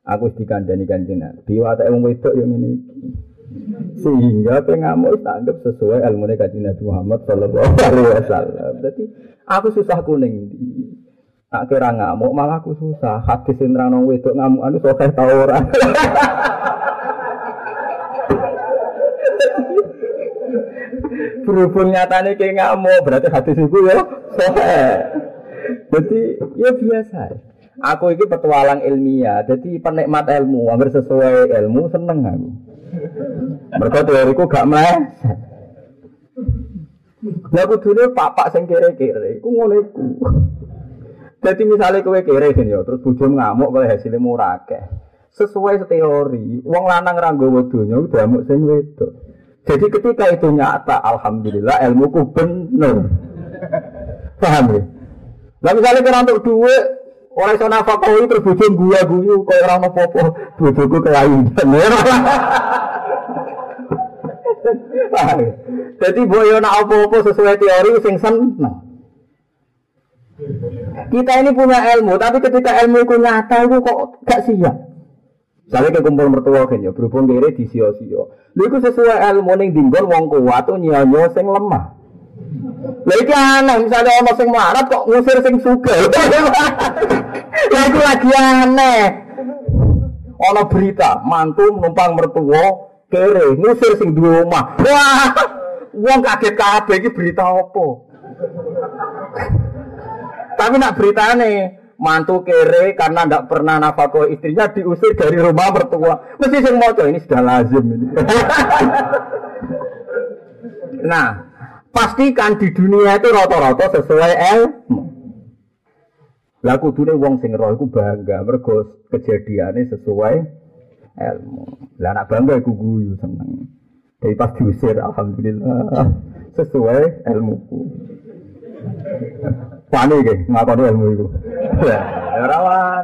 Aku wis dikandani kanjeng Nabi, watake wong wedok yo ngene. Sehingga pengamuk tak anggap sesuai ilmu kanjeng Nabi Muhammad sallallahu alaihi wasallam. Jadi aku susah kuning. Tak kira ngamuk malah aku susah. Hadis sing nerangno wedok ngamuk anu sok tau ora. Berhubung nyatane kayak ngamuk berarti hadis itu ya. Jadi ya biasa. Aku ini petualang ilmiah, jadi penikmat ilmu, hampir sesuai ilmu seneng aku. Mereka teoriku gak meh. Lah kudune pak-pak sing kere-kere iku ngono iku. Jadi misalnya kowe kere gini ya, terus bojo ngamuk kalau hasilnya murah Sesuai teori, wong lanang ra nggawa donya amuk sing wedok. Jadi ketika itu nyata, alhamdulillah ilmuku bener. Paham ya? Lah misalnya kira untuk duit, orang iso nafkahi terus gua guyu kaya ora ono apa-apa, bojoku. Jadi boyo nak apa-apa sesuai teori sing seneng. Kita ini punya ilmu, tapi ketika ilmu itu nyata itu kok gak siap. Misalnya ke kumpul mertua kan ya, berhubung kiri di sio-sio. Lu itu sesuai ilmu ning dinggon wong kuat tuh nyanyo sing lemah. Lah iki aneh, misalnya ono sing melarat kok ngusir sing. Lah iku lagi aneh. Ono berita, mantu numpang mertua kere ngusir sing duwe omah. Wah, wong kaget kabeh iki berita apa? Tapi nak beritane mantu kere karena tidak pernah nafkah istrinya diusir dari rumah mertua. Mesti sing maca ini sudah lazim ini. nah, pastikan di dunia itu rata-rata sesuai ilmu. Lah kudune wong sing roh iku bangga mergo kejadiane sesuai ilmu. Lah anak bangga iku guyu seneng. Tapi pas diusir alhamdulillah sesuai ilmuku. Wani ke ngakoni ilmu itu. Ya rawan.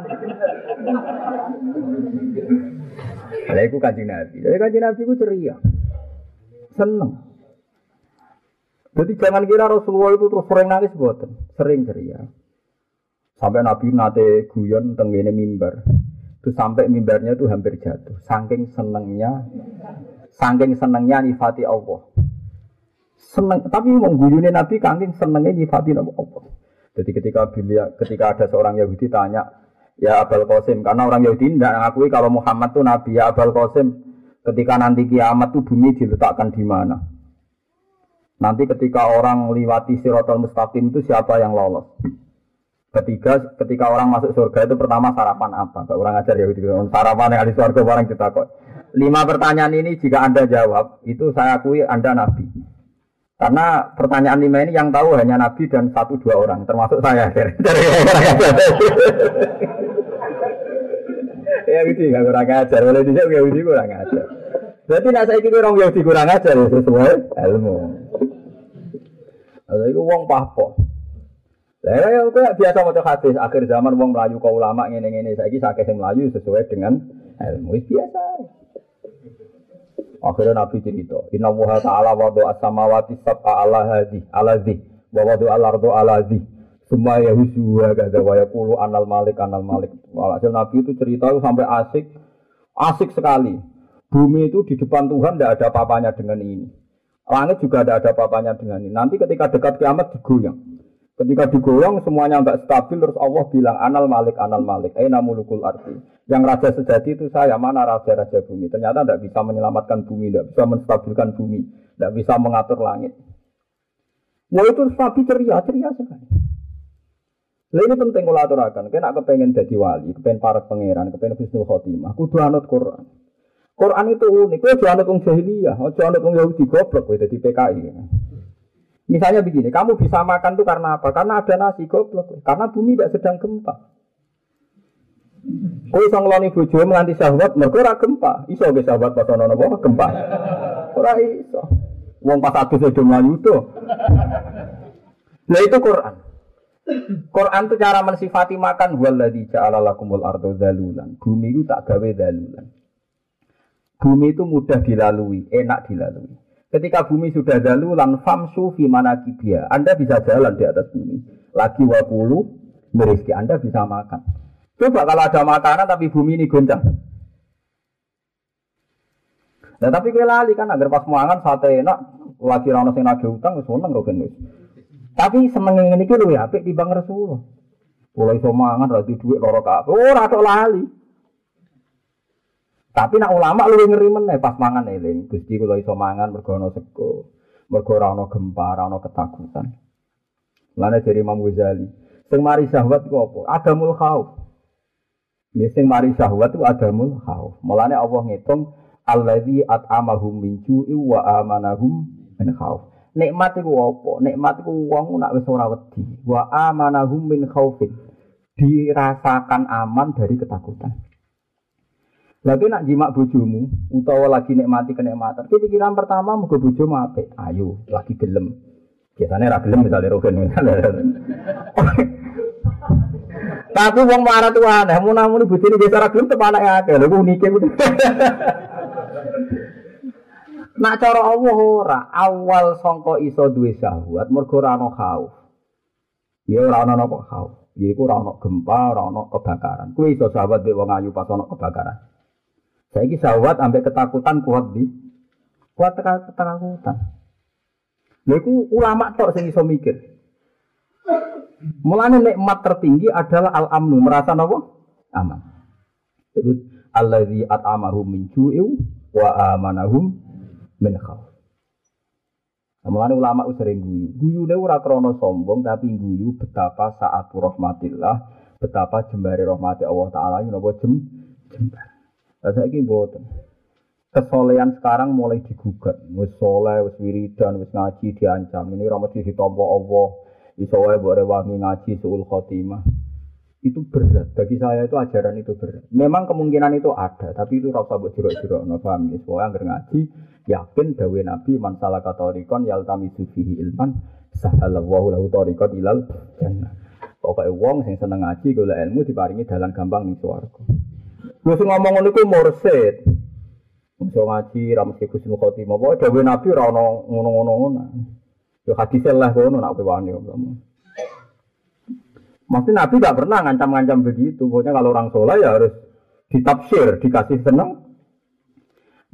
Lah iku kanjeng Nabi. Jadi kanjeng Nabi ku ceria. Seneng. Jadi jangan kira Rasulullah itu terus sering nangis buatan, sering ceria. Sampai Nabi nate guyon tenggene mimbar. Itu sampai mimbarnya itu hampir jatuh. Saking senengnya, saking senengnya nifati Allah. Seneng, tapi mengguyuni Nabi kangking senengnya nifati Allah. Jadi ketika bila, ketika ada seorang Yahudi tanya, ya Abul Qasim, karena orang Yahudi tidak mengakui kalau Muhammad itu Nabi, ya Abul Qasim, ketika nanti kiamat itu bumi diletakkan di mana? Nanti ketika orang lewati sirotol mustaqim itu siapa yang lolos? Ketiga, ketika orang masuk surga itu pertama sarapan apa? Orang ajar ya, sarapan yang ada di surga orang kita kok. Lima pertanyaan ini jika anda jawab, itu saya akui anda nabi. Karena pertanyaan lima ini yang tahu hanya nabi dan satu dua orang, termasuk saya. ya gitu, nggak kurang ajar. Boleh dijawab ya gitu kurang ajar. Berarti nak saya kira orang Yahudi kurang ajar ya sesuai ilmu. Lalu itu wong papo. Lah ya biasa maca hadis akhir zaman wong melayu kau ulama ngene-ngene saiki sakit sing melayu sesuai dengan ilmu biasa. Akhirnya Nabi cerita, Inna wuha ta'ala wadu as-samawati sab'a ala hadhi, ala dhi, wa wadu al-ardu ala dhi. Semua ya husuha kata wa yakulu anal malik, anal malik. Walhasil Nabi itu cerita itu sampai asik, asik sekali. Bumi itu di depan Tuhan tidak ada papanya dengan ini. Langit juga tidak ada papanya dengan ini. Nanti ketika dekat kiamat digoyang. Ketika digoyang semuanya nggak stabil terus Allah bilang anal malik anal malik. Eh namulukul arti. Yang raja sejati itu saya mana raja-raja bumi. Ternyata tidak bisa menyelamatkan bumi, tidak bisa menstabilkan bumi, tidak bisa mengatur langit. Wah itu Nabi ceria, ceria sekali. Nah, ini penting kalau aturakan. Kena kepengen jadi wali, kepengen para pangeran, kepengen husnul khotimah. Kudu anut Quran. Quran itu unik. Kowe jangan anut jahiliyah, aja anut Yahudi goblok kowe dadi PKI. Misalnya begini, kamu bisa makan tuh karena apa? Karena ada nasi goblok. Karena bumi tidak sedang gempa. Kowe iso ngeloni bojo nganti syahwat mergo ora gempa. Iso ge syahwat pas napa gempa. Ora iso. Wong pas adus do mlayu to. Nah itu Quran. Quran itu cara mensifati makan waladhi ja'ala lakumul ardo dalulan. Bumi itu tak gawe dalulan. Bumi itu mudah dilalui, enak dilalui. Ketika bumi sudah dalulan, famsu fi manakibia. Anda bisa jalan di atas bumi. Lagi wapulu, merizki. Anda bisa makan. Coba kalau ada makanan tapi bumi ini goncang. Nah tapi gue lali kan agar pas mangan sate enak, lagi rano sing nagih utang wis seneng Tapi seneng ngene iki luwih apik timbang Rasulullah. Mulai iso mangan ra duit loro kabeh. Ora tok lali. Tapi nak ulama lu ngeri meneh pas mangan eling. Gusti kula iso mangan mergo ana ana gempa, ketakutan. Lane dari Imam Ghazali. Sing mari syahwat ku apa? Adamul khauf. Ya sing mari syahwat itu adamul khauf. Mulane Allah ngitung allazi at'amahum min ju'i wa amanahum min khauf. Nikmat iku apa? Nikmat iku wong nak wis ora wedi. Wa amanahum min khaufin. Dirasakan aman dari ketakutan. Lagi nak jimak bojomu utawa lagi nikmati kenikmatan. Pikiran pertama muga bojomu apik. Ayo, lagi gelem. Biasanya ra gelem misalnya rogen. Tapi wong marah tuh aneh, mau namun ibu ini biasa ragil tuh anak ya, lho unike udah. Nak cara Allah ora, awal songko iso duwe syahwat mergo ora ana khauf. Ya ora ana apa khauf. Ya iku ora ana gempa, ora ana kebakaran. Kuwi iso syahwat be wong ayu pas ana kebakaran. Saiki syahwat ambek ketakutan kuat di kuat ketakutan. Lha iku ulama tok sing iso mikir. Mulane nikmat tertinggi adalah al-amnu, merasa napa? Aman. Itu allazi at'amahum min ju'in wa amanahum min khauf. Nah, mulane ulama sering guyu. Guyune ora krana sombong tapi guyu betapa saat rahmatillah, betapa jembare rahmati Allah taala ini napa jem jembar. Lah saiki mboten. Kesolehan sekarang mulai digugat. Wis soleh, wis wiridan, wis ngaji diancam. Ini ora mesti ditampa Allah Iso wae mbok rewangi ngaji suul khotimah. Itu berat. Bagi saya itu ajaran itu berat. Memang kemungkinan itu ada, tapi itu rasa buat jerok-jerok. No, paham ya? Soalnya agar ngaji, yakin dawe Nabi man salah katorikon yaltami sufihi ilman sahalallahu lahu torikon ilal jannah. Pokoknya wong sing seneng ngaji gula ilmu diparingi dalam gampang nih swarga. Lu sing ngomong ngono iku mursid. Iso ngaji ra mesti kusnul khotimah. Pokoke dawe Nabi ora ono ngono-ngono. Ya hadis lah kono nak wani kamu. Maksudnya Nabi tidak pernah ngancam-ngancam begitu. Pokoknya kalau orang soleh ya harus ditafsir, dikasih seneng.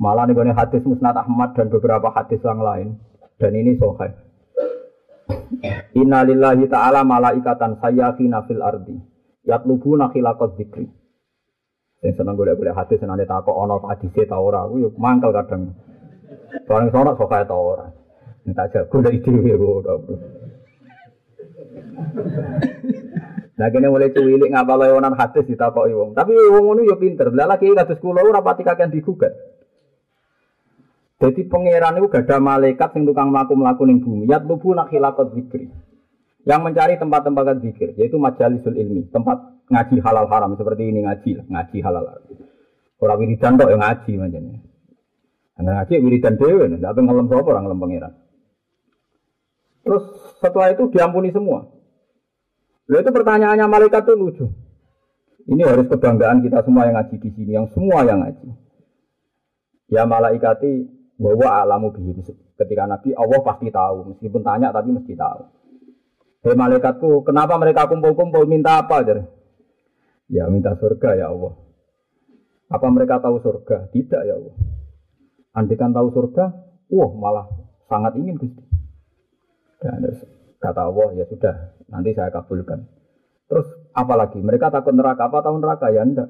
Malah nih hadis Musnad Ahmad dan beberapa hadis yang lain. Dan ini sohai. Innalillahi ta'ala malaikatan sayyafina fil ardi. Yatlubuna khilaqat dzikri. Yang seneng gue boleh hadis senang takok ono hadisnya tau ora, gue mangkel kadang. Soalnya sono sokai tau ora. Tak jago dari dewi gue. Nah kene mulai cuwilik ngapal lewonan hadis ditakoki wong. Tapi wong ngono yo pinter. Lah lagi kados kula ora pati kakean digugat. Jadi pangeran itu gak ada malaikat yang tukang melaku-melaku ning bumi. Yat lubu nak hilakot zikri. Yang mencari tempat-tempat zikir, yaitu majalisul ilmi, tempat ngaji halal haram seperti ini ngaji, ngaji halal haram. Orang wiridan kok yang ngaji macamnya. Ngaji wiridan dewe, tidak apa ngelem sapa orang ngelem pangeran. Terus setelah itu diampuni semua. Lalu itu pertanyaannya malaikat itu lucu. Ini harus kebanggaan kita semua yang ngaji di sini, yang semua yang ngaji. Ya malaikati bahwa alamu bihi. Ketika Nabi Allah pasti tahu, meskipun tanya tapi mesti tahu. Hei malaikatku, kenapa mereka kumpul-kumpul minta apa? Jadi, ya minta surga ya Allah. Apa mereka tahu surga? Tidak ya Allah. Andikan tahu surga, wah malah sangat ingin Gusti. Dan kata Allah, ya sudah, nanti saya kabulkan. Terus apalagi mereka takut neraka apa tahu neraka ya enggak.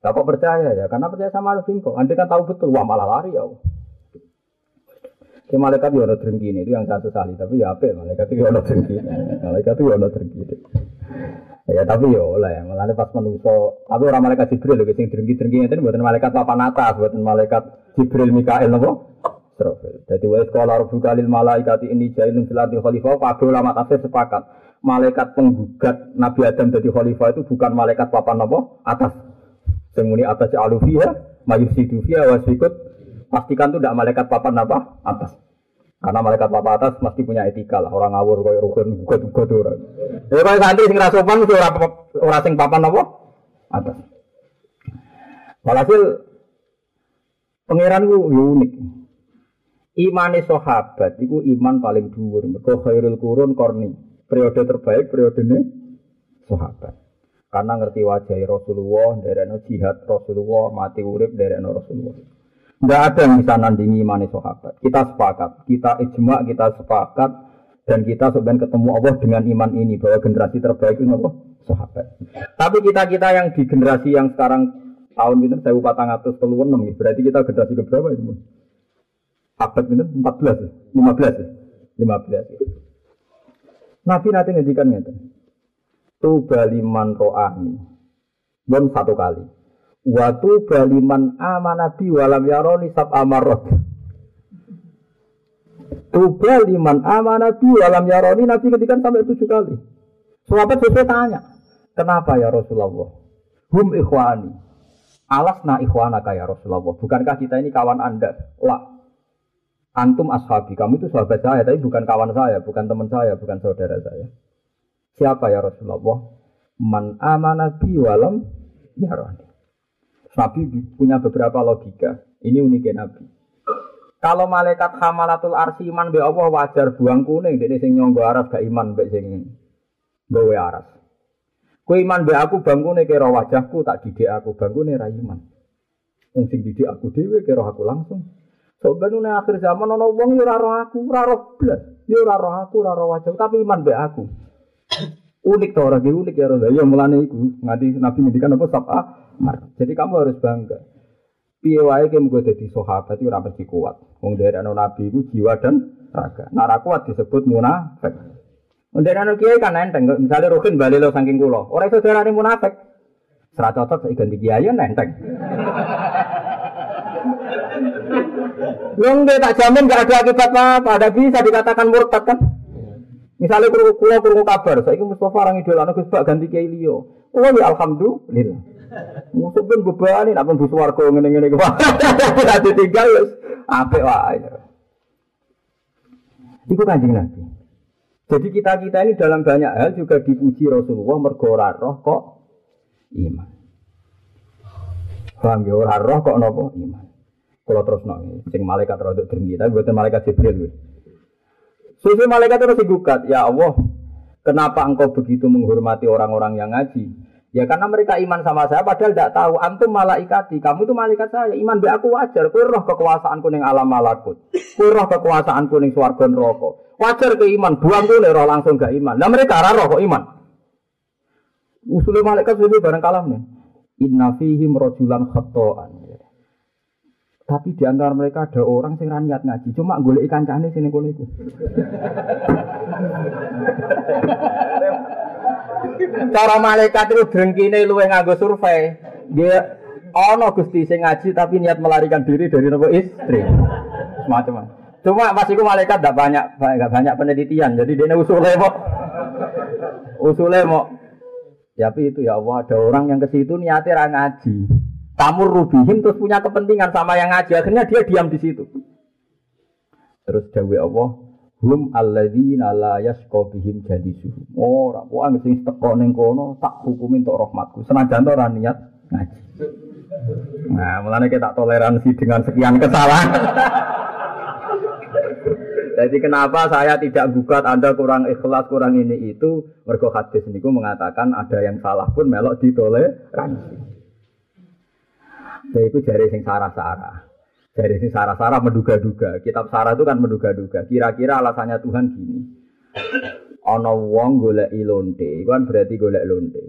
Tak percaya ya, karena percaya sama Alvinko. Nanti kan tahu betul, wah malah lari ya. Si malaikat ya ada ini itu yang saya sesali, tapi ya apa malaikat itu ada ini, malaikat itu ada ini. Ya tapi ya oleh, malah pas manusia, tapi orang malaikat Jibril lho sing drengki-drengki ngeten mboten malaikat papan atas, mboten malaikat Jibril Mikael napa? Israfil. Jadi wa sekolah rabbuka lil malaikati ini jailun fil ardi khalifah, kabeh ulama tafsir sepakat. Malaikat penggugat Nabi Adam jadi khalifah itu bukan malaikat papan apa? Atas. Muni atas alufiha, mayusidu fiha wasikut. Pastikan itu tidak malaikat papan apa? Atas. Karena malaikat papa atas mesti punya etika lah. Orang ngawur kayak rukun gugat gugat orang. Ya kalau santri sing rasopan itu orang orang sing papan apa? Atas. Walhasil pangeran itu unik. Imane sahabat itu iman paling dhuwur. Mergo khairul qurun korni. Periode terbaik periode ini sahabat. Karena ngerti wajah Rasulullah, dari jihad Rasulullah, mati urip dari Rasulullah. Tidak ada yang bisa nandingi imani sahabat. Kita sepakat, kita ijma, kita sepakat, dan kita sebenarnya ketemu Allah dengan iman ini bahwa generasi terbaik itu apa? Sahabat. Tapi kita kita yang di generasi yang sekarang tahun ini saya patang atas keluar enam, berarti kita generasi keberapa itu? Abad ini empat belas, lima belas, lima belas. Nabi nanti ngedikan itu. Tuba liman ro'ani. Belum satu kali. Watu baliman amanabi walam yaroni sab amarot. Tuba liman amanabi walam yaroni Nabi ketika sampai tujuh kali. Sahabat sesuai tanya, kenapa ya Rasulullah? Hum ikhwani. Alasna ikhwana ya Rasulullah. Bukankah kita ini kawan anda? Lah. Antum ashabi. Kamu itu sahabat saya, tapi bukan kawan saya, bukan teman saya, bukan saudara saya. Siapa ya Rasulullah? Man amanabi walam yaroni. Nabi punya beberapa logika. Ini uniknya Nabi. Kalau malaikat hamalatul arsi iman be Allah wajar buang kuning, jadi sing nyonggo aras gak iman be sing gawe aras. Kue iman be aku bangkune kira wajahku tak didik aku bangkune ra iman. Wong sing didik aku dhewe kira aku langsung. Sebenarnya akhir zaman ono wong yo ora aku, ora roh blas. Yo ora aku, ora wajah, tapi iman be aku. Unik to ora unik ya ora. Ya mulane iku ngadi Nabi ngendikan apa sab'a jadi kamu harus bangga. Piye wae ki mugo dadi sahabat ora mesti kuat. Wong ana nabi iku jiwa dan raga. Nah kuat disebut munafik. Ana kiai kan enteng, misalnya Rukin bali lo saking kula. Ora iso diarani munafik. Serat cocok saya ganti kiai nenteng. Wong tak jamin gak ada akibat apa, ada bisa dikatakan murtad kan? Misalnya kurung kulo kurung kabar, saya Mustafa orang idola, Gus Pak ganti kiai Leo. Oh ya alhamdulillah. Musuh pun bebani, nak pun busu warga ngene-ngene ke Nanti tinggal, apik wae. Itu kanjeng Nabi. Jadi kita-kita ini dalam banyak hal juga dipuji Rasulullah mergora roh kok iman. Paham ya roh kok nopo iman. Kalau terus nong, sing malaikat roh dengki, tapi buatan malaikat Jibril. Susu malaikat terus digugat, ya Allah, kenapa engkau begitu menghormati orang-orang yang ngaji? Ya karena mereka iman sama saya padahal tidak tahu antum malaikati, kamu itu malaikat saya. Iman be aku wajar, kowe roh kekuasaan kuning alam malakut. Kowe roh kekuasaan kuning swarga neraka. Wajar ke iman, buang tuh roh langsung gak iman. Nah mereka roh kok iman. Usulnya malaikat itu bareng kalam nih. Inna fihim rojulan khata'an. Tapi di antara mereka ada orang yang niat ngaji, cuma golek ikan cane sini kono iku. Cara malaikat itu drengkine luwe nganggo survei. Dia ono Gusti sing ngaji tapi niat melarikan diri dari nopo istri. Semacam. Cuma pas iku malaikat tidak banyak enggak banyak penelitian. Jadi dia usulnya mau usulnya mau Ya, tapi itu ya Allah ada orang yang ke situ niatnya ngaji. Kamu rubihim terus punya kepentingan sama yang ngaji. Akhirnya dia diam di situ. Terus Dewi Allah, hum alladzina la yasqa bihim suhu. Ora oh, wong sing teko ning kono tak hukumin untuk rahmatku. Senajan ora niat ngaji. Nah, mulane kita toleransi dengan sekian kesalahan. Jadi kenapa saya tidak gugat Anda kurang ikhlas, kurang ini itu Mergo hadis niku mengatakan ada yang salah pun melok ditoleransi. Jadi itu jari sing sarah-sarah. Dari si Sarah-Sarah menduga-duga. Kitab Sarah itu kan menduga-duga. Kira-kira alasannya Tuhan gini. Ono wong golek lonte, itu kan berarti golek lonte.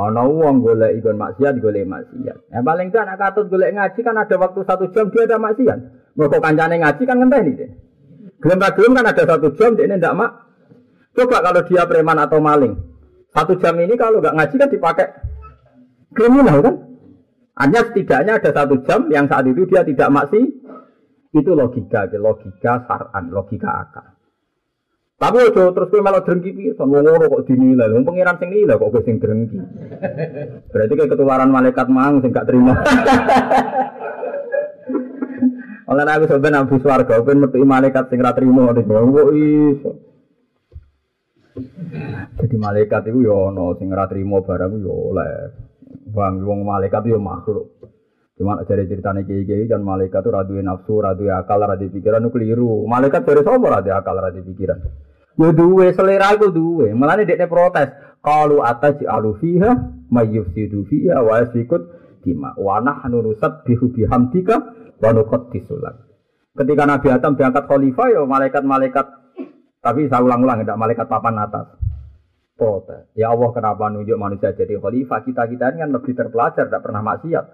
Ono wong golek ikon maksiat, golek maksiat. Yang paling kan anak katut golek ngaji kan ada waktu satu jam dia ada maksiat. Mereka kancane ngaji kan ngenteh nih deh. Gelem gelem kan ada satu jam dia ini ndak mak. Coba kalau dia preman atau maling, Satu jam ini kalau nggak ngaji kan dipakai kriminal kan? Hanya setidaknya ada satu jam yang saat itu dia tidak maksi. Itu logika, logika saran, logika akal. Tapi ojo terus kowe malah drengki pisan wong ngono kok dinilai. Wong pangeran sing nilai kok kowe sing drengki. Berarti kayak ketularan malaikat mang sing gak terima. Oleh aku sampeyan nabi swarga ben metu malaikat sing ra trimo kok iso. Jadi malaikat itu ya ono sing trimo barang yo oleh. Bang wong malaikat yo makhluk. Cuma dari ceritanya kiai-kiai kan malaikat itu radui nafsu, radui akal, radui pikiran itu keliru. Malaikat dari siapa radui akal, radui pikiran? Ya duwe selera itu duwe. Malah dia protes. Kalau atas alu fiha mayyufsidu fiha wa yasikut dima wa nahnu nusabbihu bihamdika wa nuqaddisulat. Ketika Nabi Adam diangkat khalifah ya malaikat-malaikat tapi saya ulang-ulang tidak malaikat papan atas. Protes. Ya Allah kenapa nunjuk manusia jadi khalifah? Kita kita ini kan lebih terpelajar, tidak pernah maksiat.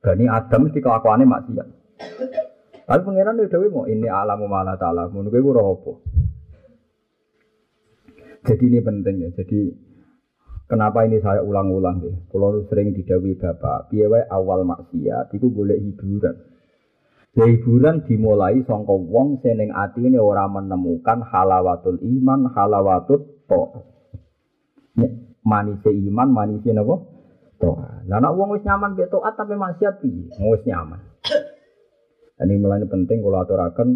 Bani Adam mesti kelakuannya maksiat. Tapi pengiran itu mau ini alamu malah ta'ala. Menurut gue apa? Jadi ini penting ya. Jadi kenapa ini saya ulang-ulang ya? Kalau sering didawi bapak, piye awal maksiat itu boleh hiburan. Ya hiburan dimulai sangka wong seneng ini orang menemukan halawatul iman, halawatul to. Manise iman, manise napa? To. Lah nek wong wis nyaman mek taat tapi maksiat piye? Wis nyaman. Ini mulai penting kalau aturakan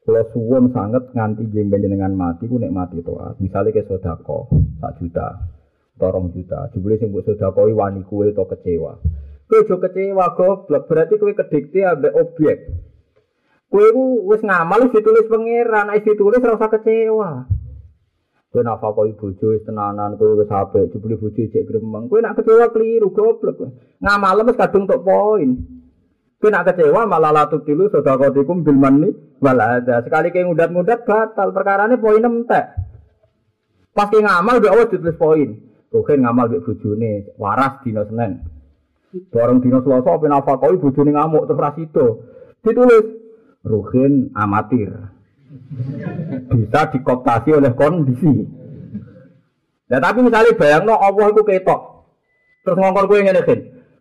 kalau suwon sangat nganti jengben dengan mati, ku nek mati toat. Misalnya ke sodako, sak juta, torong juta. Jumlah sing buat sodako wani kue to kecewa. Kue jo kecewa goblok, berarti kue kedikti ambek objek. Kue ku wis ngamal ditulis pangeran, nek ditulis ora usah kecewa. Kue nak fakoi bojo wis tenanan, kue wis apik, jebule bojo cek gremeng. Kue nak kecewa keliru goblok. Ngamal wis kadung tok poin. Kue nak kecewa malah latu tilu sodakotikum bil mani wala ada. Sekali kayak ngudat-ngudat batal. Perkara ini poin entek. Pas kayak ngamal udah awas ditulis poin. Ruhin ngamal bik bujune waras dino senen. Bareng dino selasa apa nafakoi bujune ngamuk terus rasido. Ditulis Ruhin amatir. Bisa dikoptasi oleh kondisi. Ya tapi misalnya bayang no Allah itu ketok. Terus ngongkor gue ngene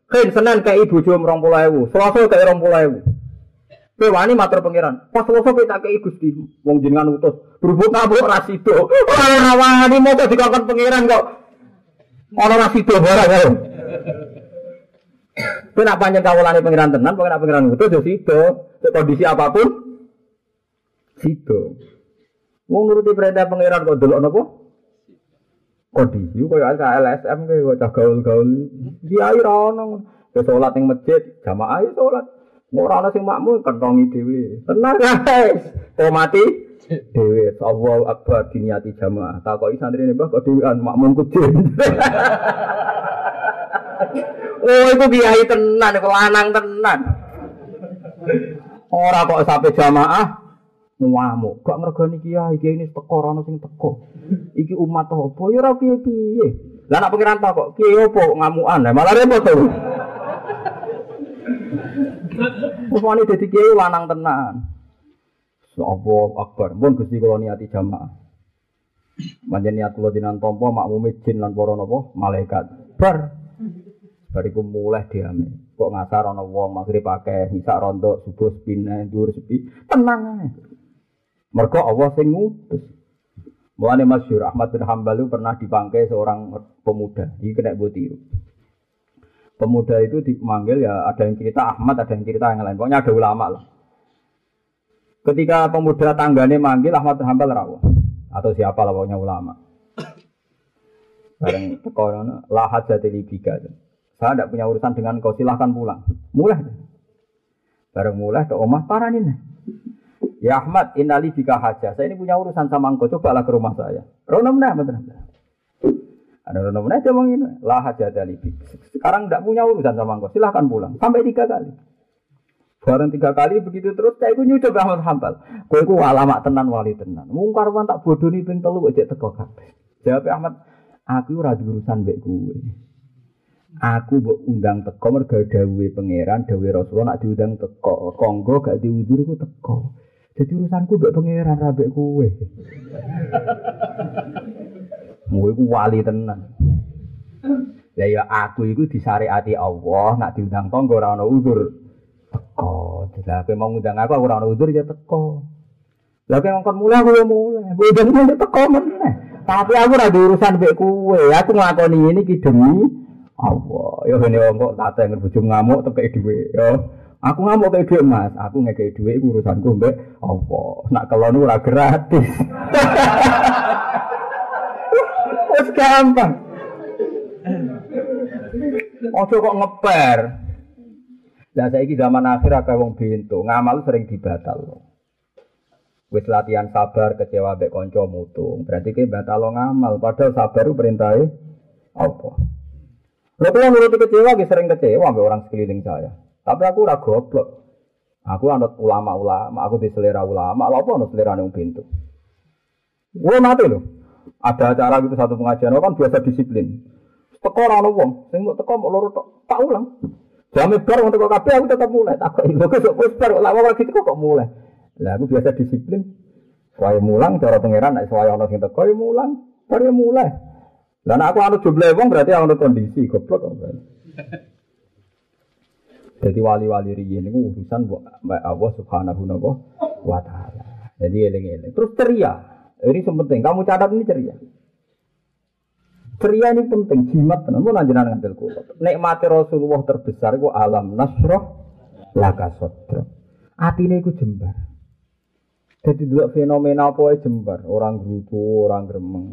Ken senen kayak ibu jom rong puluh ewu, selasa kayak rong puluh ewu. Kowe pangeran. Pas selasa kowe tak kei Gusti, wong jenengan utus. Berhubung kabur rasido. Ora wani mau dikakon pangeran kok. Ana rasido barang karo. Kowe nak panjang kawulane pangeran tenan, nak pangeran utus yo sido. Kondisi apa pun sido. Wong nuruti perintah pangeran kok delok napa? kondisi koyo ada LSM kowe cah gaul-gaul. Kiai ra ono. Ke salat ning masjid jamaah ya salat. Ora ono sing makmum kentongi dhewe. Tenar guys. Kok mati? Dhewe Allahu akbar diniati jamaah. Takoki santrine Mbah kok dhewean? Makmum kecil Oh, itu kiai tenan, kok lanang tenan. Ora kok sampai jamaah, ngamuk. Gak ngergani kiai, kiai ini teko ana sing teko. Iki umat apa ya ora piye-piye. Lah nek pengiran tak kok kiai opo ngamukan, malah repot to. Wis wani dadi kiai lanang tenan. Sapa akbar, pun Gusti kula niati jamaah. Manjen niat kula dinan tampa makmume jin lan para napa malaikat. Bar. Bariku mulai diame. Kok ngasar ana wong magrib akeh, isak rontok, subuh sepine, dhuwur sepi. Tenang ae. Mergo Allah sing ngutus. Mulane Masyur Ahmad bin Hambal pernah dipangkai seorang pemuda. Ini kena buat tiru. Pemuda itu dipanggil ya ada yang cerita Ahmad, ada yang cerita yang lain. Pokoknya ada ulama lah. Ketika pemuda tanggane manggil Ahmad bin Hambal rawuh atau siapa lah pokoknya ulama. Bareng teko lahat jadi libika. Saya tidak punya urusan dengan kau silahkan pulang. Mulai. Bareng mulai ke omah paranin. Ya Ahmad, inali bika haja. Saya ini punya urusan sama engkau. Cobalah ke rumah saya. Rono mana? Betul. Ada Rono mana? Dia ngomong lah haja dari Sekarang tidak punya urusan sama engkau. Silahkan pulang. Sampai tiga kali. Barang tiga kali begitu terus saya itu nyucap Ahmad Hambal. Kue ku alamak tenan wali tenan. Mungkar tak bodoh nih ping telu aja teko kabeh. Jawab Ahmad, aku ora urusan mbek kowe. Aku mbok undang teko mergo dawuhe pangeran, dawuhe Rasulullah nak diundang teko. Konggo gak diundur iku teko. Jadi urusanku mbek pangeran ra mbek kowe. Mu iku wali tenan. Ya ya aku iku disariati Allah, nak diundang tonggo ora ana udur. Teko. Lah kowe mau ngundang aku ora ana udur ya teko. Lah kowe ngongkon mulai aku ya mulai. Bodan mulai teko meneh. Tapi aku ora urusan mbek kowe. Aku nglakoni ini ki demi Allah. Ya ngene kok tak teng bojo ngamuk tekek dhuwit. Ya Aku ngamuk kayak duit mas, aku ngekei duit itu urusanku mbak Allah. Nak kelon ora gratis. Wes gampang. Ojo kok ngeper. Lah saiki zaman akhir akeh wong bento, ngamal sering dibatal. Wis latihan sabar kecewa mbek kanca mutung. Berarti ki batal ngamal, padahal sabar perintahnya apa? Lha kula nuruti kecewa ki sering kecewa mbek orang sekeliling saya. Tapi aku ora goblok. Aku anut ulama-ulama, aku di selera ulama, lha apa anut selera nang pintu. Gue mati loh. Ada acara gitu satu pengajian, kan biasa disiplin. Teko ora ono wong, sing mbok teko mbok loro tok, tak ulang. Jame bar teko kabeh aku tetap mulai. Tak kok lho kok wis bar lama lagi teko kok mulai. Lah aku biasa disiplin. Suwaya mulang cara pangeran nek suwaya ono sing teko ya mulang, bar ya mulai. Lah aku anut jumlah wong berarti ono kondisi goblok kok. Jadi wali-wali riyen niku urusan mbak Allah Subhanahu wa taala. Jadi eling-eling. Terus ceria. Ini penting. Kamu catat ini ceria. Ceria ini penting. Jimat. Mau nanjenan ngambil kulo. Nikmati Rasulullah terbesar itu alam nasroh laka sodro. Atine iku jembar. Jadi dua fenomena apa jembar. Orang gerutu, orang gremeng.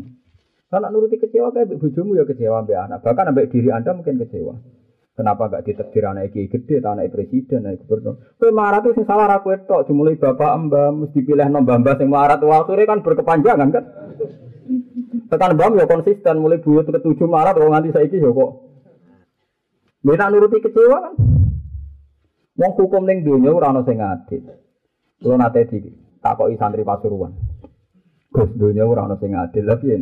Karena nuruti kecewa kayak bojomu ya kecewa mbak anak. Bahkan mbak diri anda mungkin kecewa. Kenapa gak ditekdir anak iki gede, anak presiden, anak gubernur? Kowe marah tuh sing salah aku itu, dimulai bapak mbak mesti pilih nombah mbak sing marah tuh akhirnya kan berkepanjangan kan? Tekan mbak ya konsisten, mulai buyut ketujuh marah terus nganti saiki ya kok. Nuruti kecewa kan? Wong hukum ning dunia ora ana sing adil. Kulo nate di takoki santri Pasuruan. Gus dunia ora ana sing adil lha piye?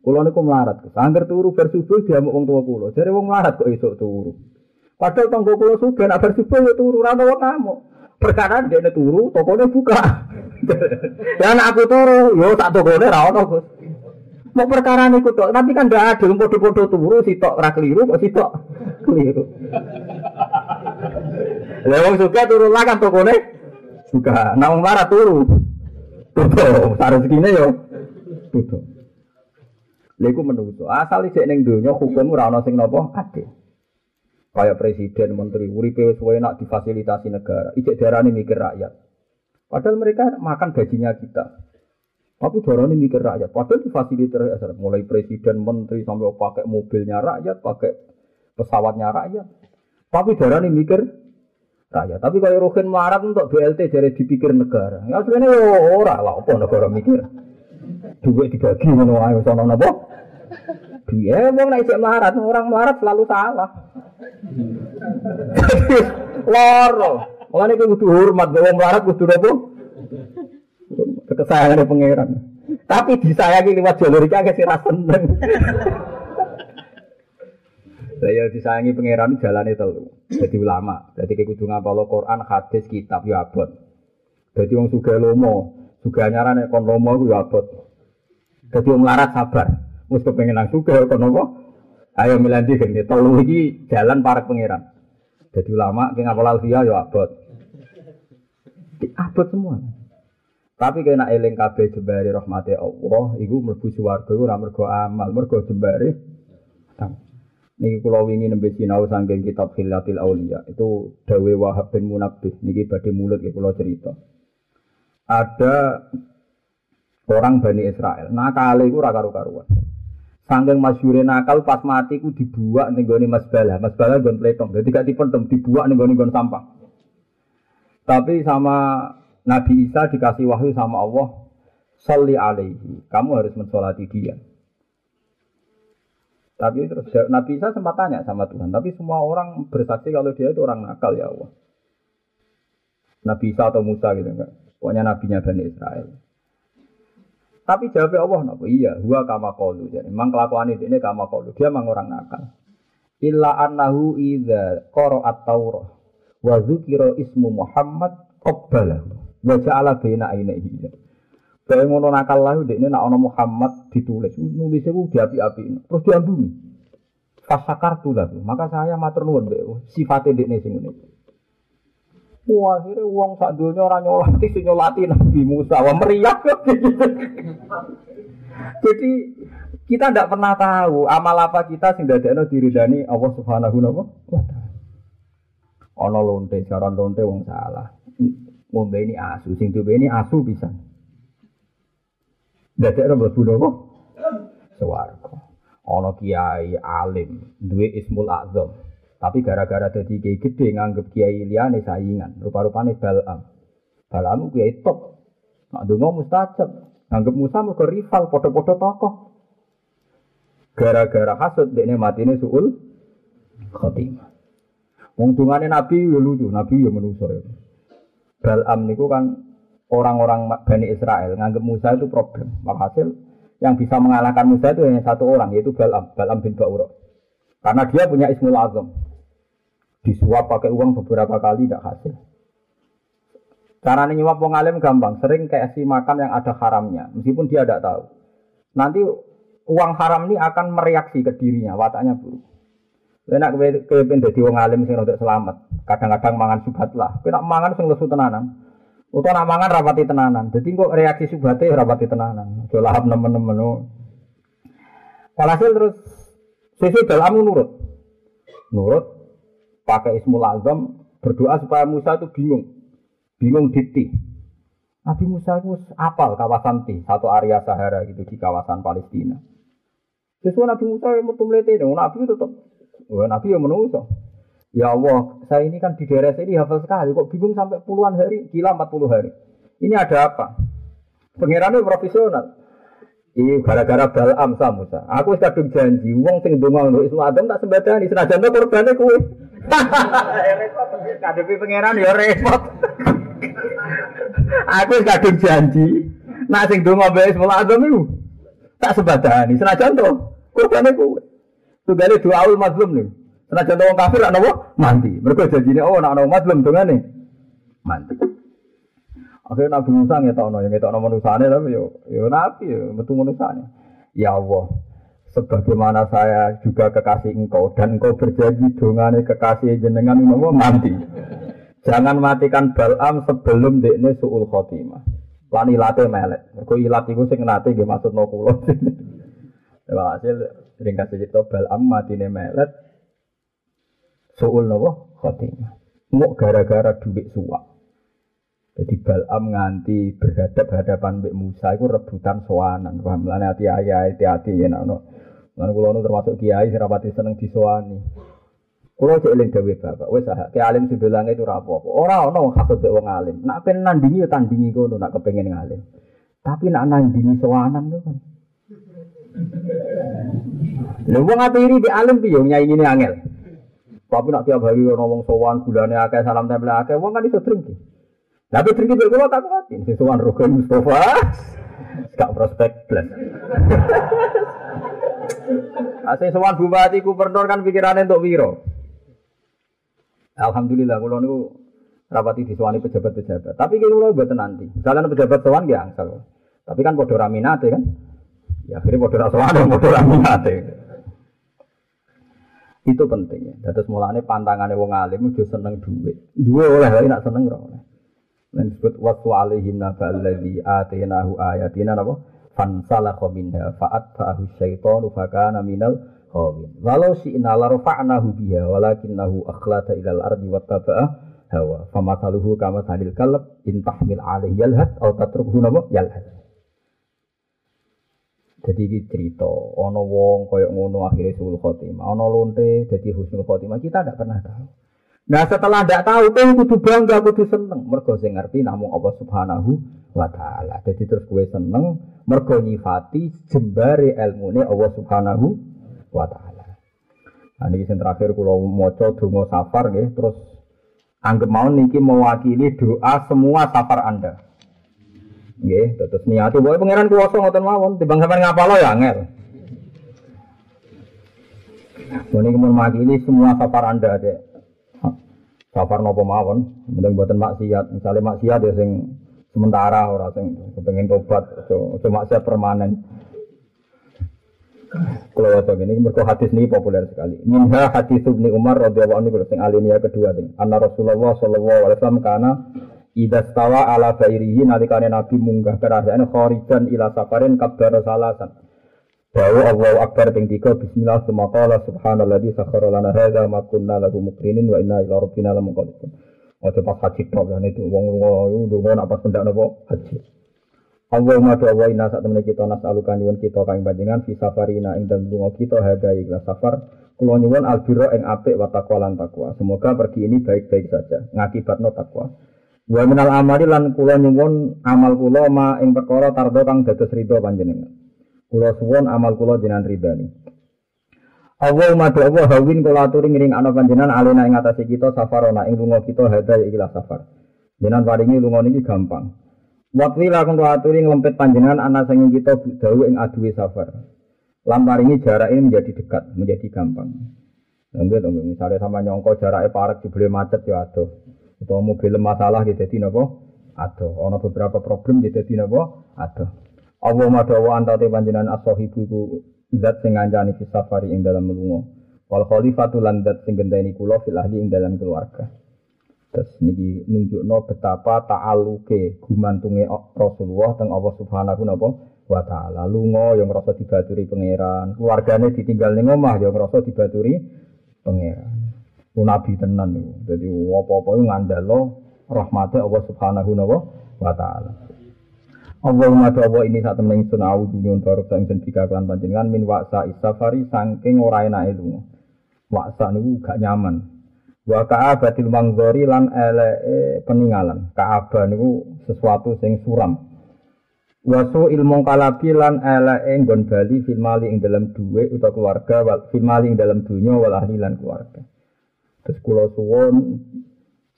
Kulo niku melarat. Angger turu bar subuh diamuk wong tua kulo. Jare wong melarat kok esuk turu. Padahal tonggo kulo sudah nak bersubuh ya turu rano wong kamu. Perkara dia turu, tokonya buka. Dan aku turu, yo tak tokone ra ono, Gus. Mau perkara niku tok, tapi kan ndak adil podo-podo turu sitok ra keliru kok sitok keliru. Lah wong suka turu lah kan tokone buka. Nah marah turu. Tutup, rezekine yo tutup. Lha iku menungso. Asal isik ning donya hukum ora ana sing napa adil. Kayak presiden, menteri, uripe wis enak difasilitasi negara. Ijek darani mikir rakyat. Padahal mereka makan gajinya kita. Tapi darani mikir rakyat. Padahal difasilitasi. Mulai presiden, menteri sampai pakai mobilnya rakyat, pakai pesawatnya rakyat. Tapi darani mikir rakyat. Tapi kalau Rohin marat untuk BLT jadi dipikir negara. Ya sebenarnya ora lah apa negara mikir. Duit dibagi ngono ae sono napa? Dia mau naik melarat, orang melarat selalu salah. Loro. Mulane kudu hormat wong melarat kudu apa? Kesayangan pangeran. Tapi disayangi lewat jalur iki akeh sira seneng. Lah ya disayangi pangeran jalane telu. Jadi ulama. Jadi kudu ngapal Quran, hadis, kitab ya abot. Jadi wong sugih lomo, sugih nyarane kon lomo ku ya abot. Jadi wong melarat sabar. Wis kepengen nang kon apa? Ayo milandi gini, telu iki jalan para pangeran. Jadi ulama ki ngapal alfiah ya abot. Abot semua. Tapi kena eling kabeh jembare rahmate Allah, iku mlebu swarga ora mergo amal, mergo jembare. Niki kula wingi nembe sinau saking kitab Khilatil Auliya. Itu Dawe Wahab bin Munabbih. Niki badhe mulut ya kula cerita. Ada orang Bani Israel, nakale iku ora karu-karuan. Sangking masyure nakal pas mati ku dibuak ning gone Mas Bala. Mas Bala nggon pletong. Dadi gak dipendem, dibuak ning gone nggon sampah. Tapi sama Nabi Isa dikasih wahyu sama Allah, "Sholli alaihi." Kamu harus mensolati dia. Tapi terus Nabi Isa sempat tanya sama Tuhan, tapi semua orang bersaksi kalau dia itu orang nakal ya Allah. Nabi Isa atau Musa gitu enggak. Pokoknya nabinya Bani Israel. Tapi jawabnya Allah nopo iya, huwa kama kolu. Jadi memang kelakuan ini kama kolu. Dia memang orang nakal. Illa annahu idza qara'at Taurah wa dzukira ismu Muhammad qabbalahu wa ja'ala baina ainihi. Kayak ngono nakal lah ini nak ono Muhammad ditulis, nulis itu diapi-api, terus diambungi. Fasakar tuh maka saya matur nuwun mbek sifate dekne sing ngene. Wah, akhirnya uang sak dunia orang nyolati, nyolati Nabi Musa, wah meriah. Jadi kita tidak pernah tahu amal apa kita sing dadekno diridani Allah Subhanahu wa taala. Ono lonte, saran lonte wong salah. Ngombe ini asu, sing duwe ini asu bisa. Dadekno mlebu napa? Swarga. Ana kiai alim, duwe Ismul Azam. Tapi gara-gara dadi kiai gede nganggep kiai liyane saingan, rupa-rupane Balam. Balam kiai top. Nak donga mustajab. Nganggep Musa mergo rival padha-padha tokoh. Gara-gara hasud dekne matine suul khotimah. Wong dungane Nabi ya lucu, Nabi ya manusa ya. Balam niku kan orang-orang Bani Israel nganggap Musa itu problem. Makhasil yang bisa mengalahkan Musa itu hanya satu orang yaitu Balam, Balam bin Ba'ura. Karena dia punya Ismul Azam. Disuap pakai uang beberapa kali tidak hasil. Cara nyuap wong alim gampang, sering kayak si makan yang ada haramnya, meskipun dia tidak tahu. Nanti uang haram ini akan mereaksi ke dirinya, wataknya buruk. Enak kepen dadi wong alim sing rada selamat. Kadang-kadang mangan subhat lah. Kowe nak mangan sing lesu tenanan. Utawa nak mangan rapati tenanan. Jadi kok reaksi subhate rapati tenanan. Aja lahap nemen-nemen. Walhasil terus sesuai dalam nurut. Nurut pakai Ismul Azam berdoa supaya Musa itu bingung. Bingung diti. Nabi Musa itu apal kawasan T, satu area Sahara gitu di kawasan Palestina. Sesuai Nabi Musa yang metu melete, Nabi itu tetap, Nabi yang menungso. Ya Allah, saya ini kan di daerah sini hafal sekali, kok bingung sampai puluhan hari, gila 40 hari. Ini ada apa? Pengirannya profesional. Ini gara-gara Balam sama Musa. Aku sudah janji, uang sing untuk Ismu Adam tak sembadani, senajan to korbane kowe. Repot, kadepi pangeran ya repot. Aku kadung janji, nak sing donga mbek Ismu Adam iku tak sembadani, senajan to korbane kowe. Tugale doaul mazlum nih. Senajan wong kafir ana apa? Mati. Mergo janjine oh ana mazlum dongane mati. Akhirnya Nabi Musa ngetokno, yang ngetokno manusane tapi yo yo nabi yo metu manusane. Ya Allah, sebagaimana saya juga kekasih engkau dan engkau berjanji dongane kekasih jenengan mau mati. Jangan matikan Balam sebelum dekne suul khotimah. Lan ilate melek. Mergo ilat iku sing nate nggih maksudno kula. Ya hasil ringkas cerita Balam matine melet Suul nopo khotimah. Mau gara-gara duit suap. Jadi Balam nganti berhadap hadapan Mbak Musa itu rebutan soanan. Paham lah hati ayah hati-hati ya Lan kula nu termasuk kiai sing rapati seneng disowani. Kula cek eling dawuh Bapak, ah ki alim sebelange itu ora apa-apa. Ora ono hasud wong alim. Nak pengen nandingi ya tandingi kono nak kepengin ngalim. Tapi nak nandingi itu kan. Lha wong iri di alim piye nyaingine angel. Tapi nak tiap hari ono wong sowan gulane akeh salam tempel akeh wong kan iso drink. Tapi drink iki kula tak kuatin sing sowan Rukun Mustafa. Gak prospek blas. Asing sowan bupati gubernur kan pikirane untuk wiro. Alhamdulillah kula niku rapati disowani pejabat-pejabat. Tapi kula mboten nanti. Misalnya pejabat sowan nggih angsal. Tapi kan padha raminate kan. Ya akhirnya padha sowan padha raminate. Itu pentingnya. Terus mulane pantangannya wong alim udah seneng duit. Duwe oleh lagi nak seneng ora oleh. Dan disebut waktu alaihim naba alladhi atenahu ayatina napa? Fansalakha minha fa'at fa'ahu syaitanu fakana minal khawin. Walau si'na la rafa'nahu biha walakinnahu akhlata ilal ardi wattaba'a hawa. Famataluhu kama salil kalab in tahmil alaihi yalhad atau tatrukhu napa? Yalhad. Jadi ini cerita, ono wong koyok ngono akhirnya sul khotimah, ono lonte jadi husnul khotimah kita tidak pernah tahu. Nah setelah tidak tahu, kan kudu bangga, kudu seneng. Mergo sing ngerti namun Allah Subhanahu wa taala. Jadi terus gue seneng, mergo nyifati jembare ilmune Allah Subhanahu wa taala. Nah ini yang terakhir kalau maca donga safar nggih, terus anggap mau niki mewakili doa semua safar Anda. Nggih, terus niati boleh pangeran kuwasa ngoten mawon, timbang sampean ngapalo ya angel. Ini kemudian ini semua safar anda ada. Safar nopo mawon, mending buatan maksiat. Misalnya maksiat ya sing sementara ora sing kepengen tobat cuma saya permanen kalau waca ini mereka hadis ini populer sekali. Minha hadis Ibnu Umar radhiyallahu anhu sing alinea kedua sing anna Rasulullah sallallahu alaihi wasallam kana idza stawa ala bairihi nalikane Nabi munggah kerajaan kharijan ila safarin kabar salasan. Bahwa Allah Akbar ping tiga Bismillah Suma qala subhanalladzi sakhara lana hadza ma kunna lahu mukrinin wa inna ila rabbina lamunqalibun. Ojo pas haji tok ya itu wong lunga itu nak pas pendak napa haji. Allahumma doa wa inna saat temen kita nas'aluka nyuwun kita kang panjenengan fi safarina ing dalem lunga kita hada ikhlas safar kula nyuwun albiro ing apik wa taqwa lan taqwa. Semoga pergi ini baik-baik saja ngakibatno takwa. Wa minal amali lan kula nyuwun amal kula ma ing perkara tardo kang dados ridho panjenengan. Kula suwun amal kula jenengan ridani. Allahumma doa wa hawin kula aturi ngiring ana panjenengan alena ing atase kita safarona ing lunga kita hada ikhlas safar. Jenengan paringi lunga niki gampang. Waktu lakon aturi ngelempet panjenengan anak sanging kita dawu ing aduwe safar. Lampar ini jarak ini menjadi dekat, menjadi gampang. Nggak dong, misalnya sama nyongko jaraknya parek jebule macet ya aduh. Atau mobil masalah gitu jadi nopo aduh. Ono beberapa problem gitu jadi nopo aduh. Allah madawa antate panjenengan as-sahibu zat sing ngancani fi safari ing dalam melungo. Wal khalifatu lan zat sing gendeni kula fil ahli ing dalam keluarga. Terus niki nunjukno betapa ta'aluke gumantunge Rasulullah teng Allah Subhanahu wa taala. Lunga yang ngrasa dibaturi pangeran, keluargane ditinggal ning omah yang ngrasa dibaturi pangeran. Ku nabi tenan niku. Dadi apa-apa ngandalo rahmate Allah Subhanahu wa taala. Allahumma doa ini saat temen ingsun au dunyun barok sang ingsun dikaklan panjenengan min waksa isafari saking ora enake lunga. Waksa niku gak nyaman. Wa ka'abatil mangzori lan elee peninggalan. Ka'abah niku sesuatu sing suram. Wasu ilmu kalabi lan elee nggon bali fil mali ing dalam duwe utawa keluarga wal fil ing dalam dunya wal ahli lan keluarga. Terus kula suwun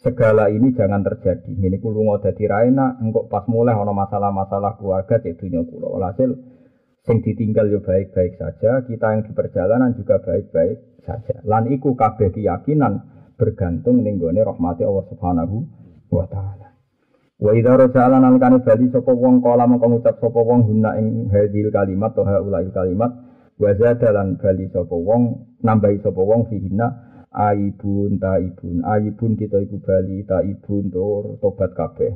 segala ini jangan terjadi. Ini kulo mau dadi raina, engkok pas mulai ono masalah-masalah keluarga cek dunia kulo. Walhasil sing ditinggal yo baik-baik saja, kita yang di perjalanan juga baik-baik saja. Lan iku kabeh keyakinan bergantung ning gone rahmati Allah Subhanahu wa taala. Wa idza raja'ala nalikane bali sapa wong kala mengko ngucap sapa wong guna ing hadil kalimat toha ulai kalimat wa zadalan bali sapa wong nambahi sapa wong fihina aibun taibun aibun kita iku bali taibun tur tobat kabeh.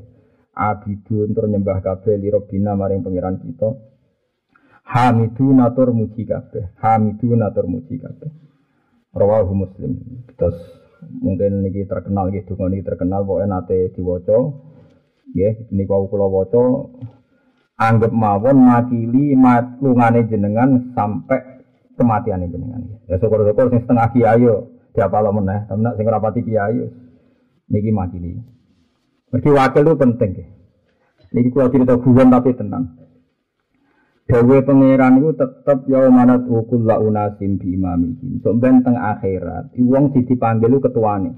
Abidun tur nyembah kabeh li maring pangeran kita. Hamidun atur muji kabeh. Hamidun atur muji kabeh. Rawahu muslim. Terus mungkin niki terkenal gitu niki terkenal pokoknya nate diwaca. Nggih niki wau kula waca. Anggap mawon makili mat lungane jenengan sampai kematian jenengan. Ya syukur-syukur sing setengah kiai yo diapal meneh tapi nek sing rapati kiai niki makili Mergi wakil itu penting. Niki kula cerita tapi tenang. Dawe pangeran itu tetap ya mana ukul la unasim bi imamihim. Sampeyan teng akhirat, wong sing dipanggil ku ketuane.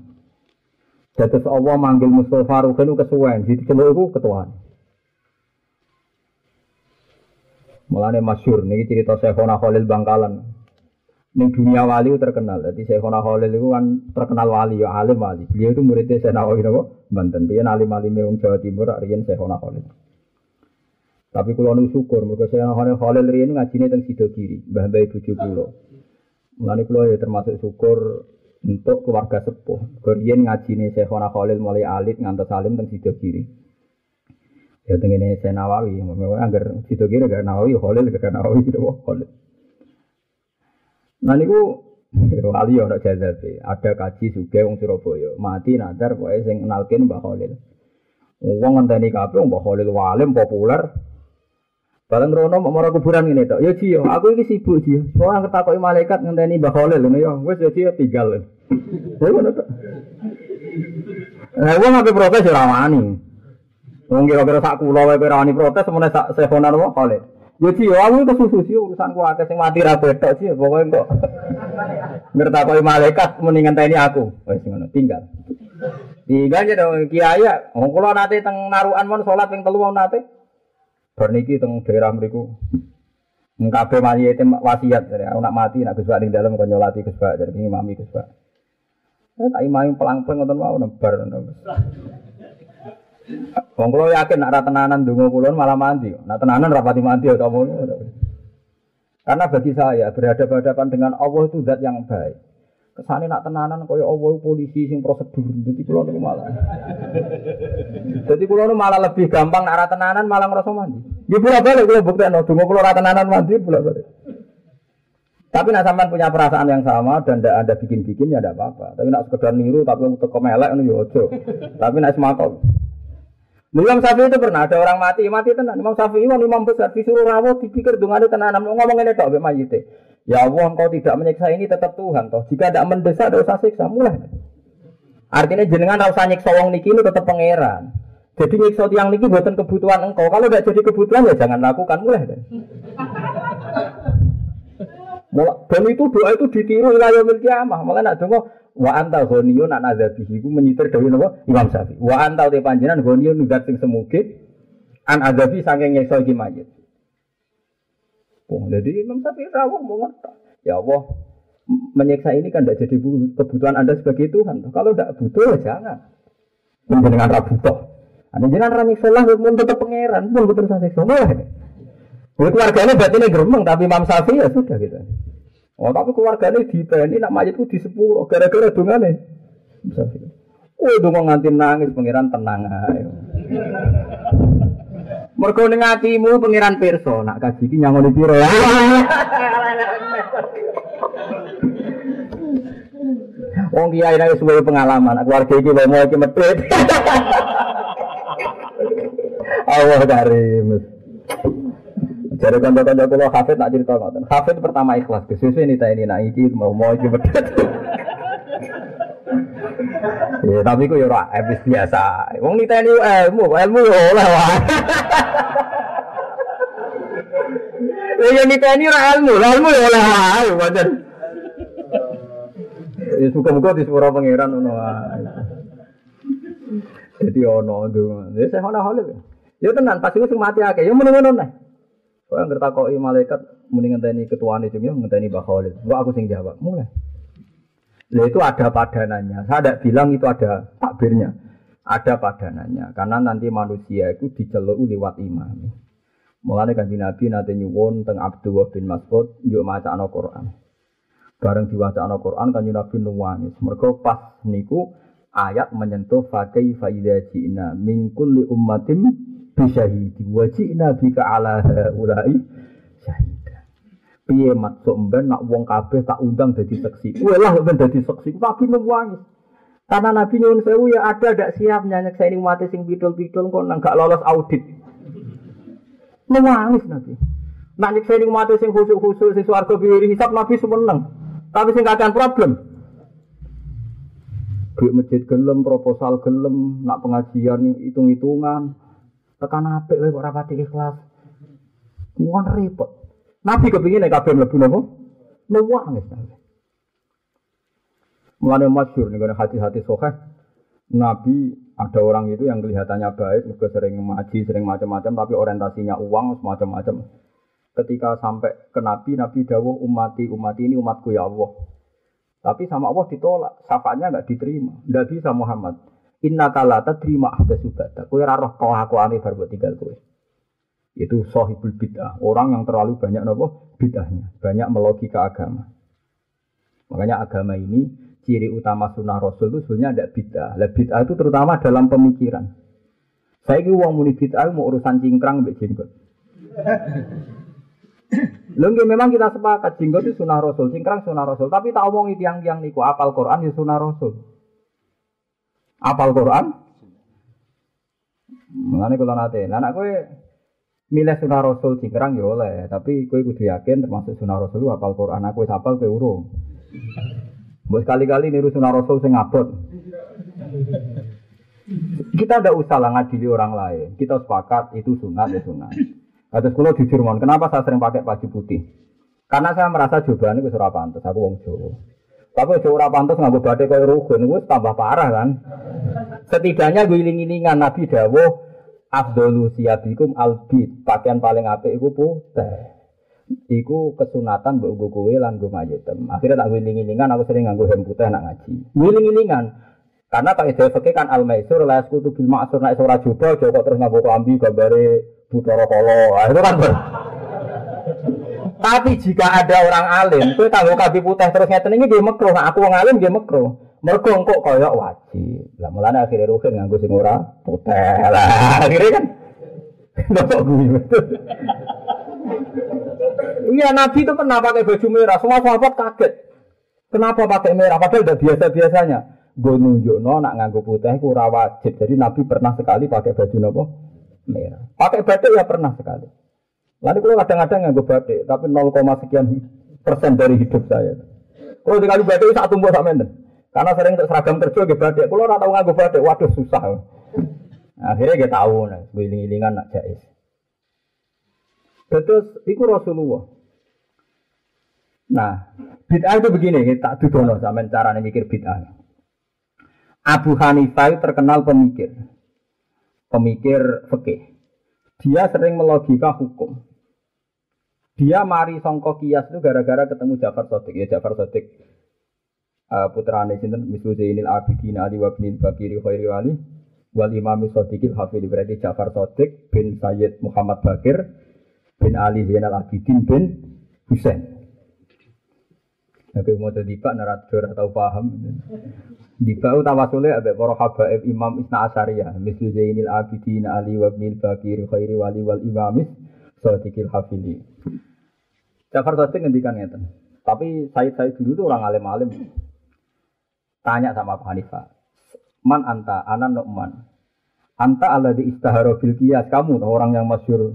Dados Allah manggil Mustafa Ruhin kesuwen, jadi celuk iku ketuane. Mulane masyur niki cerita Syekhona Khalil Bangkalan. Ning dunia wali terkenal. Jadi Syekhona Khalil itu kan terkenal wali ya alim wali. Beliau itu muridnya Syekh Nawawi napa? Banten. Dia alim-alim wong Jawa Timur riyen Syekhona Khalil. Tapi kalau nu syukur, saya nahane Khalil riyen ngajine teng Sido Kiri, mbah mbah bojo kula. Mulane kula ya termasuk syukur untuk keluarga sepuh. Riyen ngajine Syekhona Khalil mulai alit ngantos salim teng Sido Kiri. Ya tengene saya Nawawi, mereka anggar Sido Kiri gak Nawawi, Khalil gak Nawawi gitu Khalil. Nah niku wali ora jazabe. Ada kaji suge wong Surabaya, mati nadar pokoke sing kenalkin Mbah Khalil. Wong ngenteni kabeh Mbah Khalil walim populer, Bareng rono mau mara kuburan ini tok. Ya Ji, aku iki sibuk Ji. Soale ketakoki malaikat ngenteni Mbah Khalil ngono ya. Wis ya Ji tinggal. Ya ngono tok. Nah, wong ape protes ora wani. Wong kira-kira sak kula wae ora wani protes semene sak sehonan wae Khalil. Ya Ji, aku kesusu sih urusanku akeh sing mati ra betok sih pokoke kok. Ngertakoki malaikat muni ngenteni aku. Wis ngono, tinggal. Tinggal aja dong kiai ya. Wong kula nate teng narukan mon salat ping 3 nate. Bar niki teng daerah mriku. Kabeh mayite wasiat dari aku nak mati nak Gus ning dalem kok nyolati Gus dari imami Gus Bak. Eh tak imami pelang-pelang ngoten wau nebar. Wong kula yakin nak ra tenanan donga kula malah mandi. Nak tenanan rapati mandi atau mau. Karena bagi saya berhadapan-hadapan dengan Allah itu zat yang baik. Kesane nak tenanan kaya Allah polisi sing prosedur. Jadi kula niku malah. Jadi kula malah lebih gampang nak ra tenanan malah ngrasa mandi. Nggih pula balik kula buktekno donga kula ra tenanan mandi pula balik. Tapi nak sampean punya perasaan yang sama dan tidak ada bikin-bikin ya tidak apa-apa. Tapi nak sekedar niru tapi untuk kemelek itu ya ojo. Tapi nak semakau. Imam Syafi'i itu pernah ada orang mati, mati tenan. Imam Syafi'i itu imam besar disuruh rawat dipikir dengan itu tenan. Ngomong ini tok mayite. Ya Allah engkau tidak menyiksa ini tetap Tuhan toh. Jika tidak mendesak tidak usah siksa mulai. Artinya jenengan harus nyiksa wong niki ini tetap pangeran. Jadi nyiksa tiang niki buatan kebutuhan engkau. Kalau tidak jadi kebutuhan ya jangan lakukan mulai. Dan itu doa itu ditiru ila yaumil kiamah. Maka nak dongo wa antal ghaniyun an adzabihi iku menyitir dawuh napa Imam Syafi'i. Wa antal te panjenengan ghaniyun zat sing semuge an adzabi saking nyiksa iki mayit. Oh, jadi Imam Syafi'i rawuh mau Ya Allah, menyiksa ini kan tidak jadi kebutuhan Anda sebagai Tuhan. Kalau tidak butuh ya jangan. Menjenengan ra butuh. Anda jangan ra nyiksa lah pun tetap pangeran, pun betul siksa. Ya, keluarganya berarti ini geremeng, tapi Imam Syafi'i ya sudah gitu. Oh tapi keluarganya di ini nak mayat itu di sepuluh, gara-gara dongane. Oh dongo nganti nangis pangeran tenang ayo. Mergo ning atimu pangeran pirsa, nak kaji iki nyangoni piro ya. Wong kiai nek suwe pengalaman, keluarga iki mau iki. Allah karim. Jadi kan kanca kalau hafid nak cerita ngoten. Hafid pertama ikhlas, kesusu ini tak ini nak iki mau mau iki. Ya tapi kok ya ora habis biasa. Wong niteni ilmu, ilmu ya oleh wae. Ya niteni ora ilmu, ilmu ya oleh wae, wajan. Ya suka-muka di suara pangeran ngono wae. Jadi ono ndonga. Ya saya ono hale. Ya tenan pasti wis mati akeh. Ya ngono-ngono nih. Kau yang ngertakoi malaikat mending ngenteni ketua itu ya ngenteni bakhalid. Gua aku sing jawab. Mulai. Nah, itu ada padanannya. Saya tidak bilang itu ada takbirnya. Ada padanannya. Karena nanti manusia itu diceluk lewat imam. Mulane kanjeng Nabi nanti nyuwun teng Abdullah bin Mas'ud yuk maca ana Quran. Bareng diwaca ana Quran kanjeng Nabi nuwangis. Mergo pas niku ayat menyentuh fakai faida jina min kulli ummatin bisyahidi wa ji'na bika ala haulai syahida. Piye maksud ben nak wong kabeh tak undang dadi saksi? Kowe lah ben dadi saksi. Tapi nangis karena Nabi nyuwun sewu ya ada dak siap nyanyi saya ini mati sing pidol-pidol kok nang gak lolos audit. Nangis Nabi. Nak saya ini mati sing khusus-khusus sing swarga biri hisab Nabi semeneng. Tapi sing kakean problem. Duit masjid gelem, proposal gelem, nak pengajian hitung-hitungan, tekan apik kowe kok ora pati ikhlas. Muan repot. Nabi kepingin nek kabeh mlebu napa? Nangis. Mulane masyhur nih hati-hati sokeh. Nabi ada orang itu yang kelihatannya baik, juga sering ngaji, sering macam-macam, tapi orientasinya uang, semacam-macam. Ketika sampai ke Nabi, Nabi dawuh umati, umati ini umatku ya Allah. Tapi sama Allah ditolak, syafaatnya nggak diterima. Nggak bisa Muhammad. Inna kalata terima ada subata. Kue kau aku aneh baru tinggal kue. Itu sohibul bid'ah. Orang yang terlalu banyak nopo bid'ahnya. Banyak melogika agama. Makanya agama ini ciri utama sunnah rasul itu sebenarnya ada bid'ah. Lah bid'ah itu terutama dalam pemikiran. Saya ini uang muni bid'ah mau urusan cingkrang mbek jenggot. Memang kita sepakat jenggot itu sunnah rasul, cingkrang sunnah rasul. Tapi tak omongi tiang-tiang niku apal Quran ya sunnah rasul. Apal Quran? Mengenai kalau nanti, anak gue milih sunnah Rasul cingkrang ya oleh, tapi gue kudu yakin termasuk sunnah Rasul apal Quran. Aku apal kowe urung. Mbok sekali-kali niru sunnah Rasul sing ngabot. Kita tidak usah lah ngadili orang lain. Kita sepakat itu sunat ya sunat. Atas kulo jujur mon, kenapa saya sering pakai baju putih? Karena saya merasa jawabannya gue surah pantas, aku wong Jawa. Tapi aja ora pantes nganggo badhe kaya rugen, wis tambah parah kan. Setidaknya gue iling-ilingan Nabi dawuh Abdulu siabikum albit, pakaian paling apik iku putih. Iku kesunatan mbok nggo kowe lan nggo mayetem. Akhirnya tak iling-ilingan aku sering nganggo hem putih nak ngaji. Iling-ilingan Karena kalau ide fakih kan al maisur la yaskutu bil ma'sur nek ora jodoh aja kok terus nganggo klambi gambare Buthara Kala. Ah, itu kan ber. Tapi jika ada orang alim, kowe kanggo kambi putih terus ngeten iki nggih makruh. Nah, aku wong alim nggih makruh. Mergo engko kaya wajib. Lah mulane akhirnya rugen nganggo sing ora putih. Lah akhirnya kan Bapak gue. Iya Nabi itu pernah pakai baju merah. Semua sahabat kaget. Kenapa pakai merah? Padahal udah biasa-biasanya. Gue nunjuk no, nak nganggo putih itu wajib. Jadi Nabi pernah sekali pakai baju nopo merah. Pakai batik ya pernah sekali. Lalu kalau kadang-kadang nganggo batik, tapi 0, sekian persen dari hidup saya. Kalau dikali batik satu tumbuh sama ini. Karena sering seragam kerja gitu batik. Kalau orang tahu nganggo batik, waduh susah. Akhirnya dia tahu, nah, giling-gilingan nak jais. Terus, itu Rasulullah. Nah, bid'ah itu begini, tak dudono sama cara mikir bid'ah. Abu Hanifah terkenal pemikir, pemikir fikih. Dia sering melogika hukum. Dia mari songkok kias itu gara-gara ketemu Jafar Sodik. Ya Jafar Sodik uh, putrane sinten Mislu Zainil Abidin Ali wa bin Bakiri Khairi Wali wal Imam Sadiqil Hafidh berarti Ja'far Sadiq bin Sayyid Muhammad Bakir bin Ali Zainal Abidin bin Husain. Tapi mau jadi pak narator atau paham. Di bau tawasule ada para habaib Imam Isna Asyariyah, mislu Zainil Abidin Ali wa bin Khairi Wali wal Imam Sadiqil Hafidhi. Ja'far Sadiq ngendikan ngeten. Tapi saya saya dulu tuh orang alim-alim. Tanya sama Pak Hanifah, Man anta, anan nu'man. Anta ala di istahara bil kias. Kamu orang yang masyur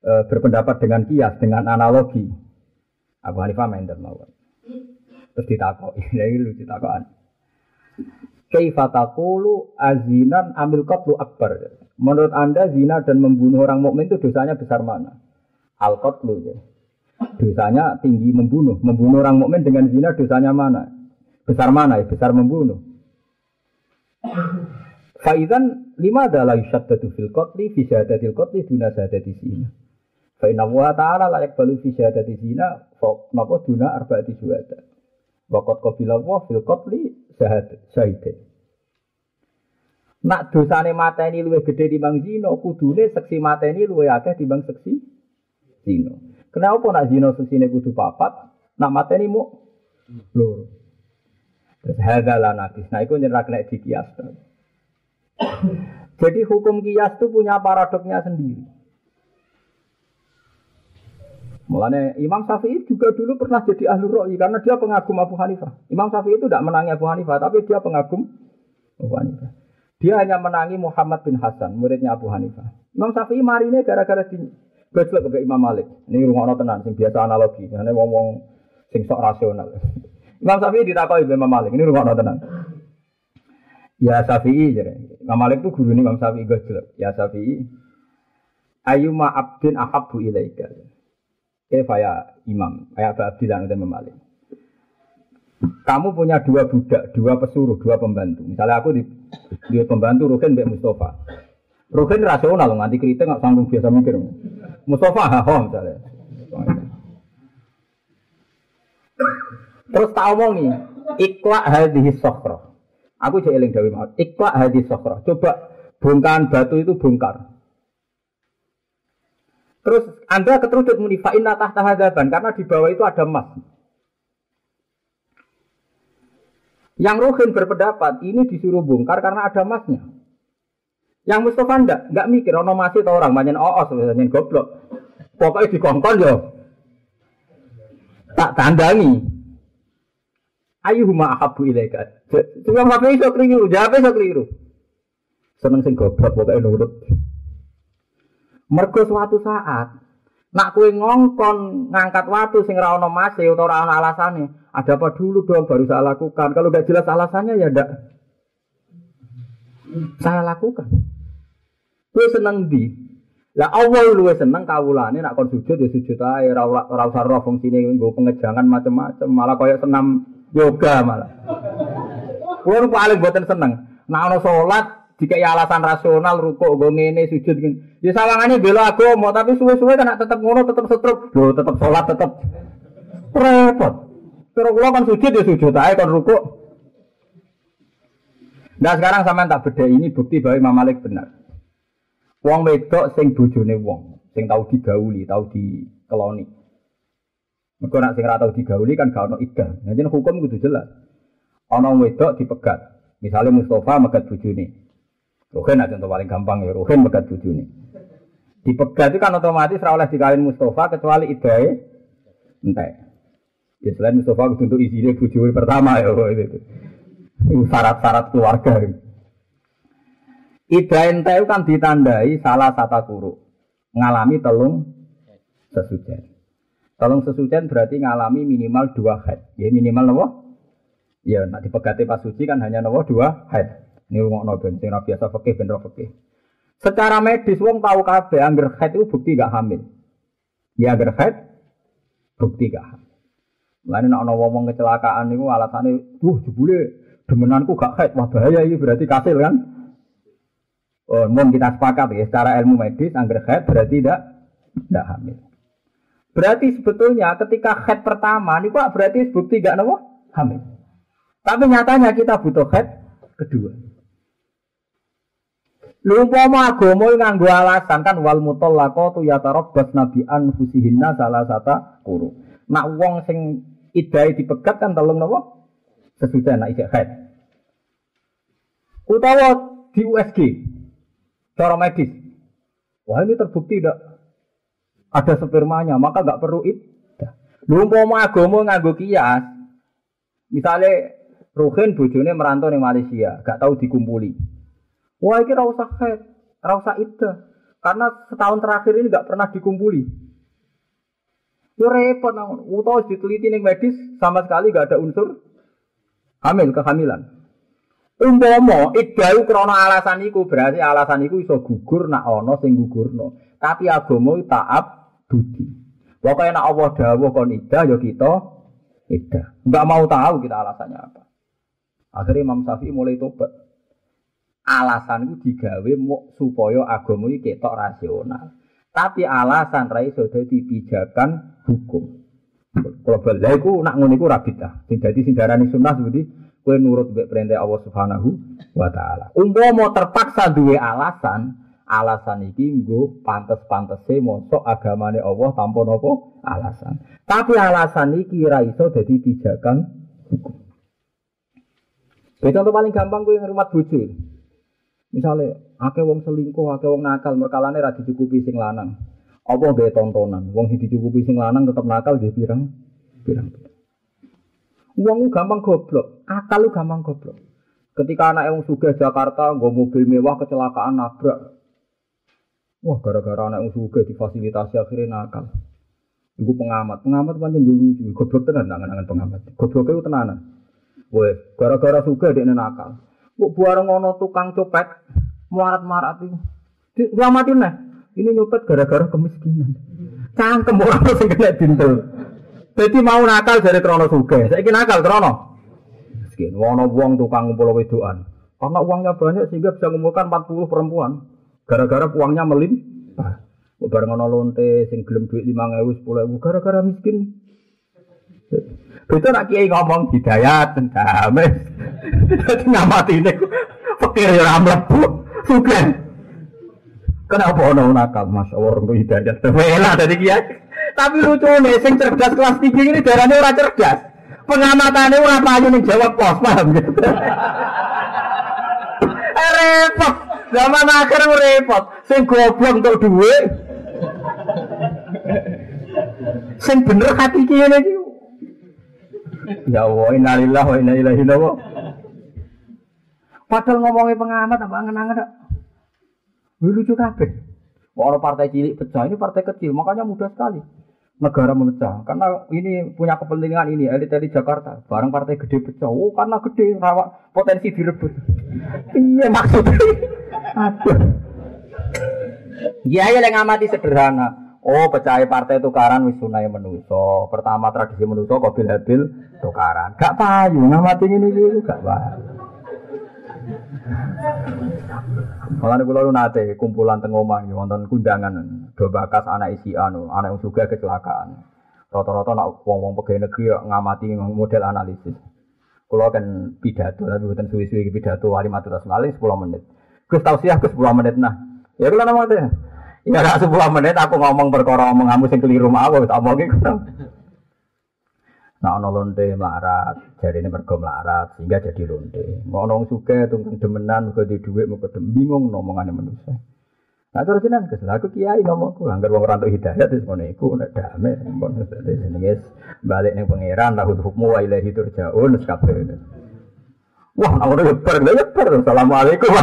e, berpendapat dengan kias, dengan analogi. Abu Hanifah main mawar. Terus ditakok, ini lucu takokan. Kaifa taqulu azinan amil qatlu akbar. Menurut Anda zina dan membunuh orang mukmin itu dosanya besar mana? Al qatlu ya. Dosanya tinggi membunuh. Membunuh orang mukmin dengan zina dosanya mana? Besar mana ya? Besar membunuh. Faizan lima adalah yushaddadu fil qatli fi syahadatil qatli duna syahadati zina. Fa inna wa ta'ala la yakbalu fi syahadati zina fa napa duna arba'ati syuhada. Wa qad qabila wa fil qatli syahad syahidin. Nak dosane mateni luwih gedhe timbang zina, kudune seksi mateni luwih akeh timbang seksi zina. Kenapa nak zina seksine kudu papat, nak mateni mu loro. Terus hadalah nabi. Nah itu nyerah kena di kias. Jadi hukum kias itu punya paradoknya sendiri. Mulanya Imam Syafi'i juga dulu pernah jadi ahli ro'i karena dia pengagum Abu Hanifah. Imam Syafi'i itu tidak menangi Abu Hanifah, tapi dia pengagum Abu Hanifah. Dia hanya menangi Muhammad bin Hasan, muridnya Abu Hanifah. Imam Syafi'i mari ini gara-gara gojlok ke Imam Malik. Ini rumah tenan, sing biasa analogi. Ini ngomong sing sok rasional. Imam Syafi'i ditakoi Imam Malik. Ini rumah tenang. Ya Syafi'i jadi. Imam Malik itu guru Imam Syafi'i gojlok. Ya Syafi'i. Ayuma abdin ahabbu ilaika. Kaifa ya Imam. Kayak Abdilan dan Imam Malik. Kamu punya dua budak, dua pesuruh, dua pembantu. Misalnya aku di, di pembantu Rukin Mbak Mustafa. Rukin rasional, nganti kritik nggak sanggup biasa mikir. Mustafa haho misalnya. Terus tak omongi, ikwa hadis sokro. Aku jadi eling dawi mau. Ikwa hadis sokro. Coba bongkahan batu itu bongkar. Terus Anda keterujut muni fa'in tahta hadaban karena di bawah itu ada emas. Yang Rohin berpendapat ini disuruh bongkar karena ada emasnya. Yang Mustafa enggak, enggak mikir ono masih tau orang banyak oh sebenarnya goblok. Pokoknya dikongkon yo. Tak tandangi. Ayuhuma ahabu ilaika. Cuma apa iso keliru, jawab iso keliru. Seneng sing goblok pokoke nurut. Mergo suatu saat nak kue ngongkon ngangkat watu sing ra ono utawa ora ono alasane, ada apa dulu dong baru saya lakukan. Kalau udah jelas alasannya ya ndak saya lakukan. Kue seneng di. Lah Allah luwe seneng kawulane nak kon sujud ya sujud ae ora ora usah roh fungsine pengejangan macam-macam malah koyo senam yoga malah. Kulo paling buatan seneng. Nah ono sholat jika ya alasan rasional rukuk gue ngene sujud gini. Ya sawangannya bela mau tapi suwe-suwe kan tetap ngono tetap setruk. Yo tetap sholat tetap repot. Terus kulo kan sujud ya sujud aja kan rukuk. Nah sekarang sama tak beda ini bukti bahwa Imam Malik benar. Wong wedok sing bojone wong, sing tahu digauli, tahu dikeloni. Mergo nak sing ora tau digauli kan gak ono iddah. Jadi hukum kudu jelas. Ono wedok dipegat. Misalnya Mustafa megat bojone. Ruhin aja contoh paling gampang ya, Ruhin megat bojone. Dipegat itu kan otomatis ora oleh dikawin Mustafa kecuali iddahe entek. Ya selain Mustafa kudu untuk isine bojone pertama ya itu. Syarat-syarat keluarga. Ida ente kan ditandai salah satu kuru. Ngalami telung sesucian. Telung sesucian berarti ngalami minimal dua head. Ya minimal nopo? Ya nak dipegati pas suci kan hanya nopo dua head. Ini rumah nopo sing biasa fakih ben fakih. Secara medis wong tahu kabeh angger head itu bukti gak hamil. Ya angger head bukti gak hamil. Mulane nek ana wong kecelakaan niku alasane, "Duh, jebule demenanku gak haid." Wah, bahaya ini berarti kasil kan? Oh, mau kita sepakat ya, secara ilmu medis, angger head berarti tidak tidak hamil. Berarti sebetulnya ketika head pertama, ini kok berarti bukti tidak nopo hamil. Tapi nyatanya kita butuh head kedua. Lupa mau agama nganggo alasan kan wal mutallaqatu yatarabbas nabi anfusihinna salah sata kuru. Nak wong sing idai dipegat kan telung nopo sesudah nak isek head. Utawa di USG Cara medis. Wah ini terbukti tidak ada spermanya, maka nggak perlu itu. Lu mau agama nganggo kias. Misalnya Ruhin bojone merantau di Malaysia, gak tahu dikumpuli. Wah ini rasa head, rasa itu. Karena setahun terakhir ini gak pernah dikumpuli. Itu repot, utau diteliti nih medis sama sekali gak ada unsur hamil kehamilan. Umpama iddahu krana alasan iku berarti alasan iku iso gugur nak ana sing gugurno. Tapi agama taat budi. Pokoke nak Allah dawuh kon iddah ya kita iddah. Enggak mau tahu kita alasannya apa. Akhirnya Imam Syafi'i mulai tobat. Alasan itu digawe supaya agama iki ketok rasional. Tapi alasan ra iso dadi pijakan hukum. Kalau balik nak ngono iku ra bidah. Sing dadi sing darani sunnah seperti Kue nurut be perintah Allah Subhanahu wa taala. mau terpaksa duwe alasan, alasan iki nggo pantes-pantese mosok agamane Allah tanpa nopo alasan. Tapi alasan iki ra iso dadi pijakan hukum. Contoh paling gampang gue ngrumat bojo. Misalnya, akeh wong selingkuh, akeh wong nakal, merkalane ra dicukupi sing lanang. Apa gawe tontonan? Wong dicukupi sing lanang tetap nakal nggih pirang? Pirang. Uang gampang goblok, akal lu gampang goblok. Ketika anak yang suga Jakarta, gue mobil mewah kecelakaan nabrak. Wah, gara-gara anak yang suga difasilitasi akhirnya nakal. Ibu pengamat, pengamat panjang dulu lucu, goblok tenan tangan-tangan pengamat. Goblok itu tenanan. Wah, gara-gara suga dia nakal. Bu buareng ngono tukang copet, marat-marat itu. Diamatin nah. Ini nyopet gara-gara kemiskinan. Cangkem orang sing kena dintel. Jadi mau nakal dari krono suge. Saya nakal krono. Sekian, wono wong tukang ngumpul wedoan. Karena uangnya banyak sehingga bisa mengumpulkan 40 perempuan. Gara-gara uangnya melim. Ah, bareng ono lonte sing gelem duit 5000 10000 gara-gara miskin. Itu nak kiai ngomong hidayat damai. Dadi ngamati ini pikir ya ora mlebu. Sugih. Kenapa ono nakal Mas Allah hidayat. Wela dari kiai. Tapi lucu nih, sing cerdas kelas tinggi ini darahnya orang cerdas. Pengamatannya orang payu nih jawab pos, paham gitu. repot. Zaman akhir repot. Sing goblok untuk duit. Sing bener hati kiri iki. Ya Allah, innalillah wa inna ilaihi Padahal ngomongin pengamat apa angen-angen Lucu kabeh. Orang partai cilik pecah ini partai kecil, makanya mudah sekali negara memecah. Karena ini punya kepentingan ini elit elit Jakarta. Barang partai gede pecah. Oh karena gede rawa potensi direbut. Iya maksudnya aduh. Ya ya yang amati sederhana. Oh pecah partai tukaran wis sunai menuso pertama tradisi menuso kobil habil tukaran. Gak payu ngamati ini gitu gak payu Malah kula lu nate kumpulan teng omah ya wonten kundangan do bakas anak isi anu, anak juga kecelakaan. Rata-rata nak wong-wong pegawai negeri ngamati model analisis. Kalau kan pidato tapi bukan suwi-suwi pidato wali matu tas malih 10 menit. Gus tau sih aku 10 menit nah. Ya kula nama. Ya gak 10 menit aku ngomong perkara omong kamu sing keliru mau tak omong iku. Nah ono lonte melarat, jadi ini mergo melarat sehingga jadi lonte. Mau ono suka tunggu demenan, mergo di duit, mergo dem bingung ngomongannya manusia. Nah terus ini kes, aku kiai ngomongku, anggar wong rantuk hidayah terus ngono iku damai, ngono jenenge balik ning pangeran lahu hukmu wa ilaihi turja'un kabeh. Wah, aku udah leper, udah leper. Assalamualaikum.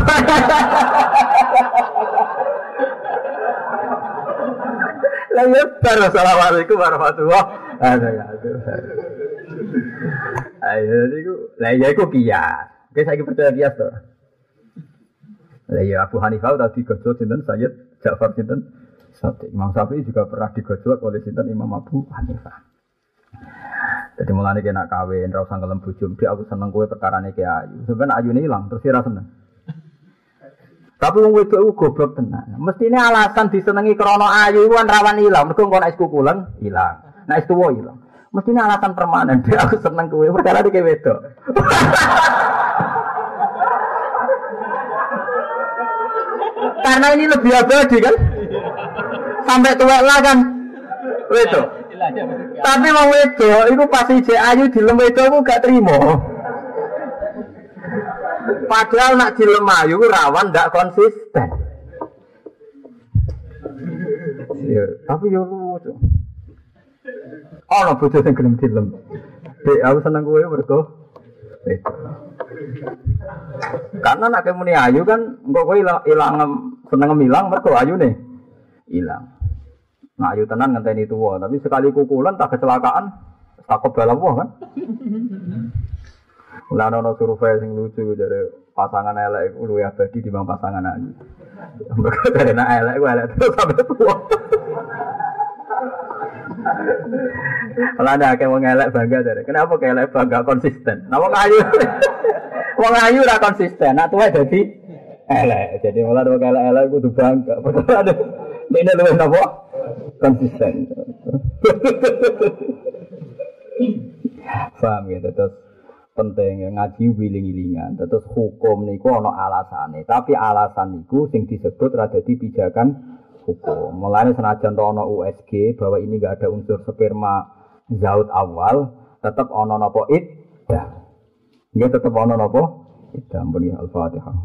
Lah leper. Assalamualaikum warahmatullahi wabarakatuh. Ayo, jadi aku, lah ya aku kias. Oke, saya percaya kias tuh. Lah ya Abu Hanifah tadi gojol sinten Sayyid Ja'far sinten Sati. Imam Syafi'i juga pernah digojol oleh sinten Imam Abu Hanifah. Jadi mulane kena kawin, ra usah ngelem bojo. Aku seneng kowe perkarane ki ayu. Sampeyan ayune ilang terus ora seneng. Tapi wong wedok iku goblok tenan. Mestine alasan disenengi krana ayu iku kan rawan ilang. Mergo engko nek is kukulen ilang. Nek is tuwa ilang. Mestine alasan permanen. Dia aku seneng kowe perkara iki wedok. Karena ini lebih abadi kan? Sampai tua lah kan? Wedok. Tapi wong wedok iku pas ije ayu dilem wedok aku gak terima. Padahal nak dilem ayu rawan ndak konsisten. Ya, tapi yo lucu. Ono bojo sing gelem dilem. Dek, aku seneng kowe mergo wedok. Karena nak muni ayu kan engko kowe ilang, ilang seneng ilang mergo ayune ilang. Nah, ayu tenan ngenteni tuwa, tapi sekali kukulan tak kecelakaan, tak kebal apa kan? Lah ono survei sing lucu dari pasangan elek iku luwih abadi dibanding pasangan ayu. Mergo dari nak elek iku elek terus sampai tua. Kalau ada kayak wong elek bangga dari, kenapa kayak elek bangga konsisten? Nah wong ayu, wong ayu ora konsisten, nak tua jadi elek. Jadi malah wong elek elek kudu bangga. Padahal ada ini luwih napa? konsisten. Paham gitu terus penting ya ngaji wiling-wilingan terus hukum niku ana alasane tapi alasan niku sing disebut rada pijakan hukum. Mulane senajan ana USG bahwa ini enggak ada unsur sperma zaut awal tetap ana napa id ya nggih tetep ana napa id ampun al-fatihah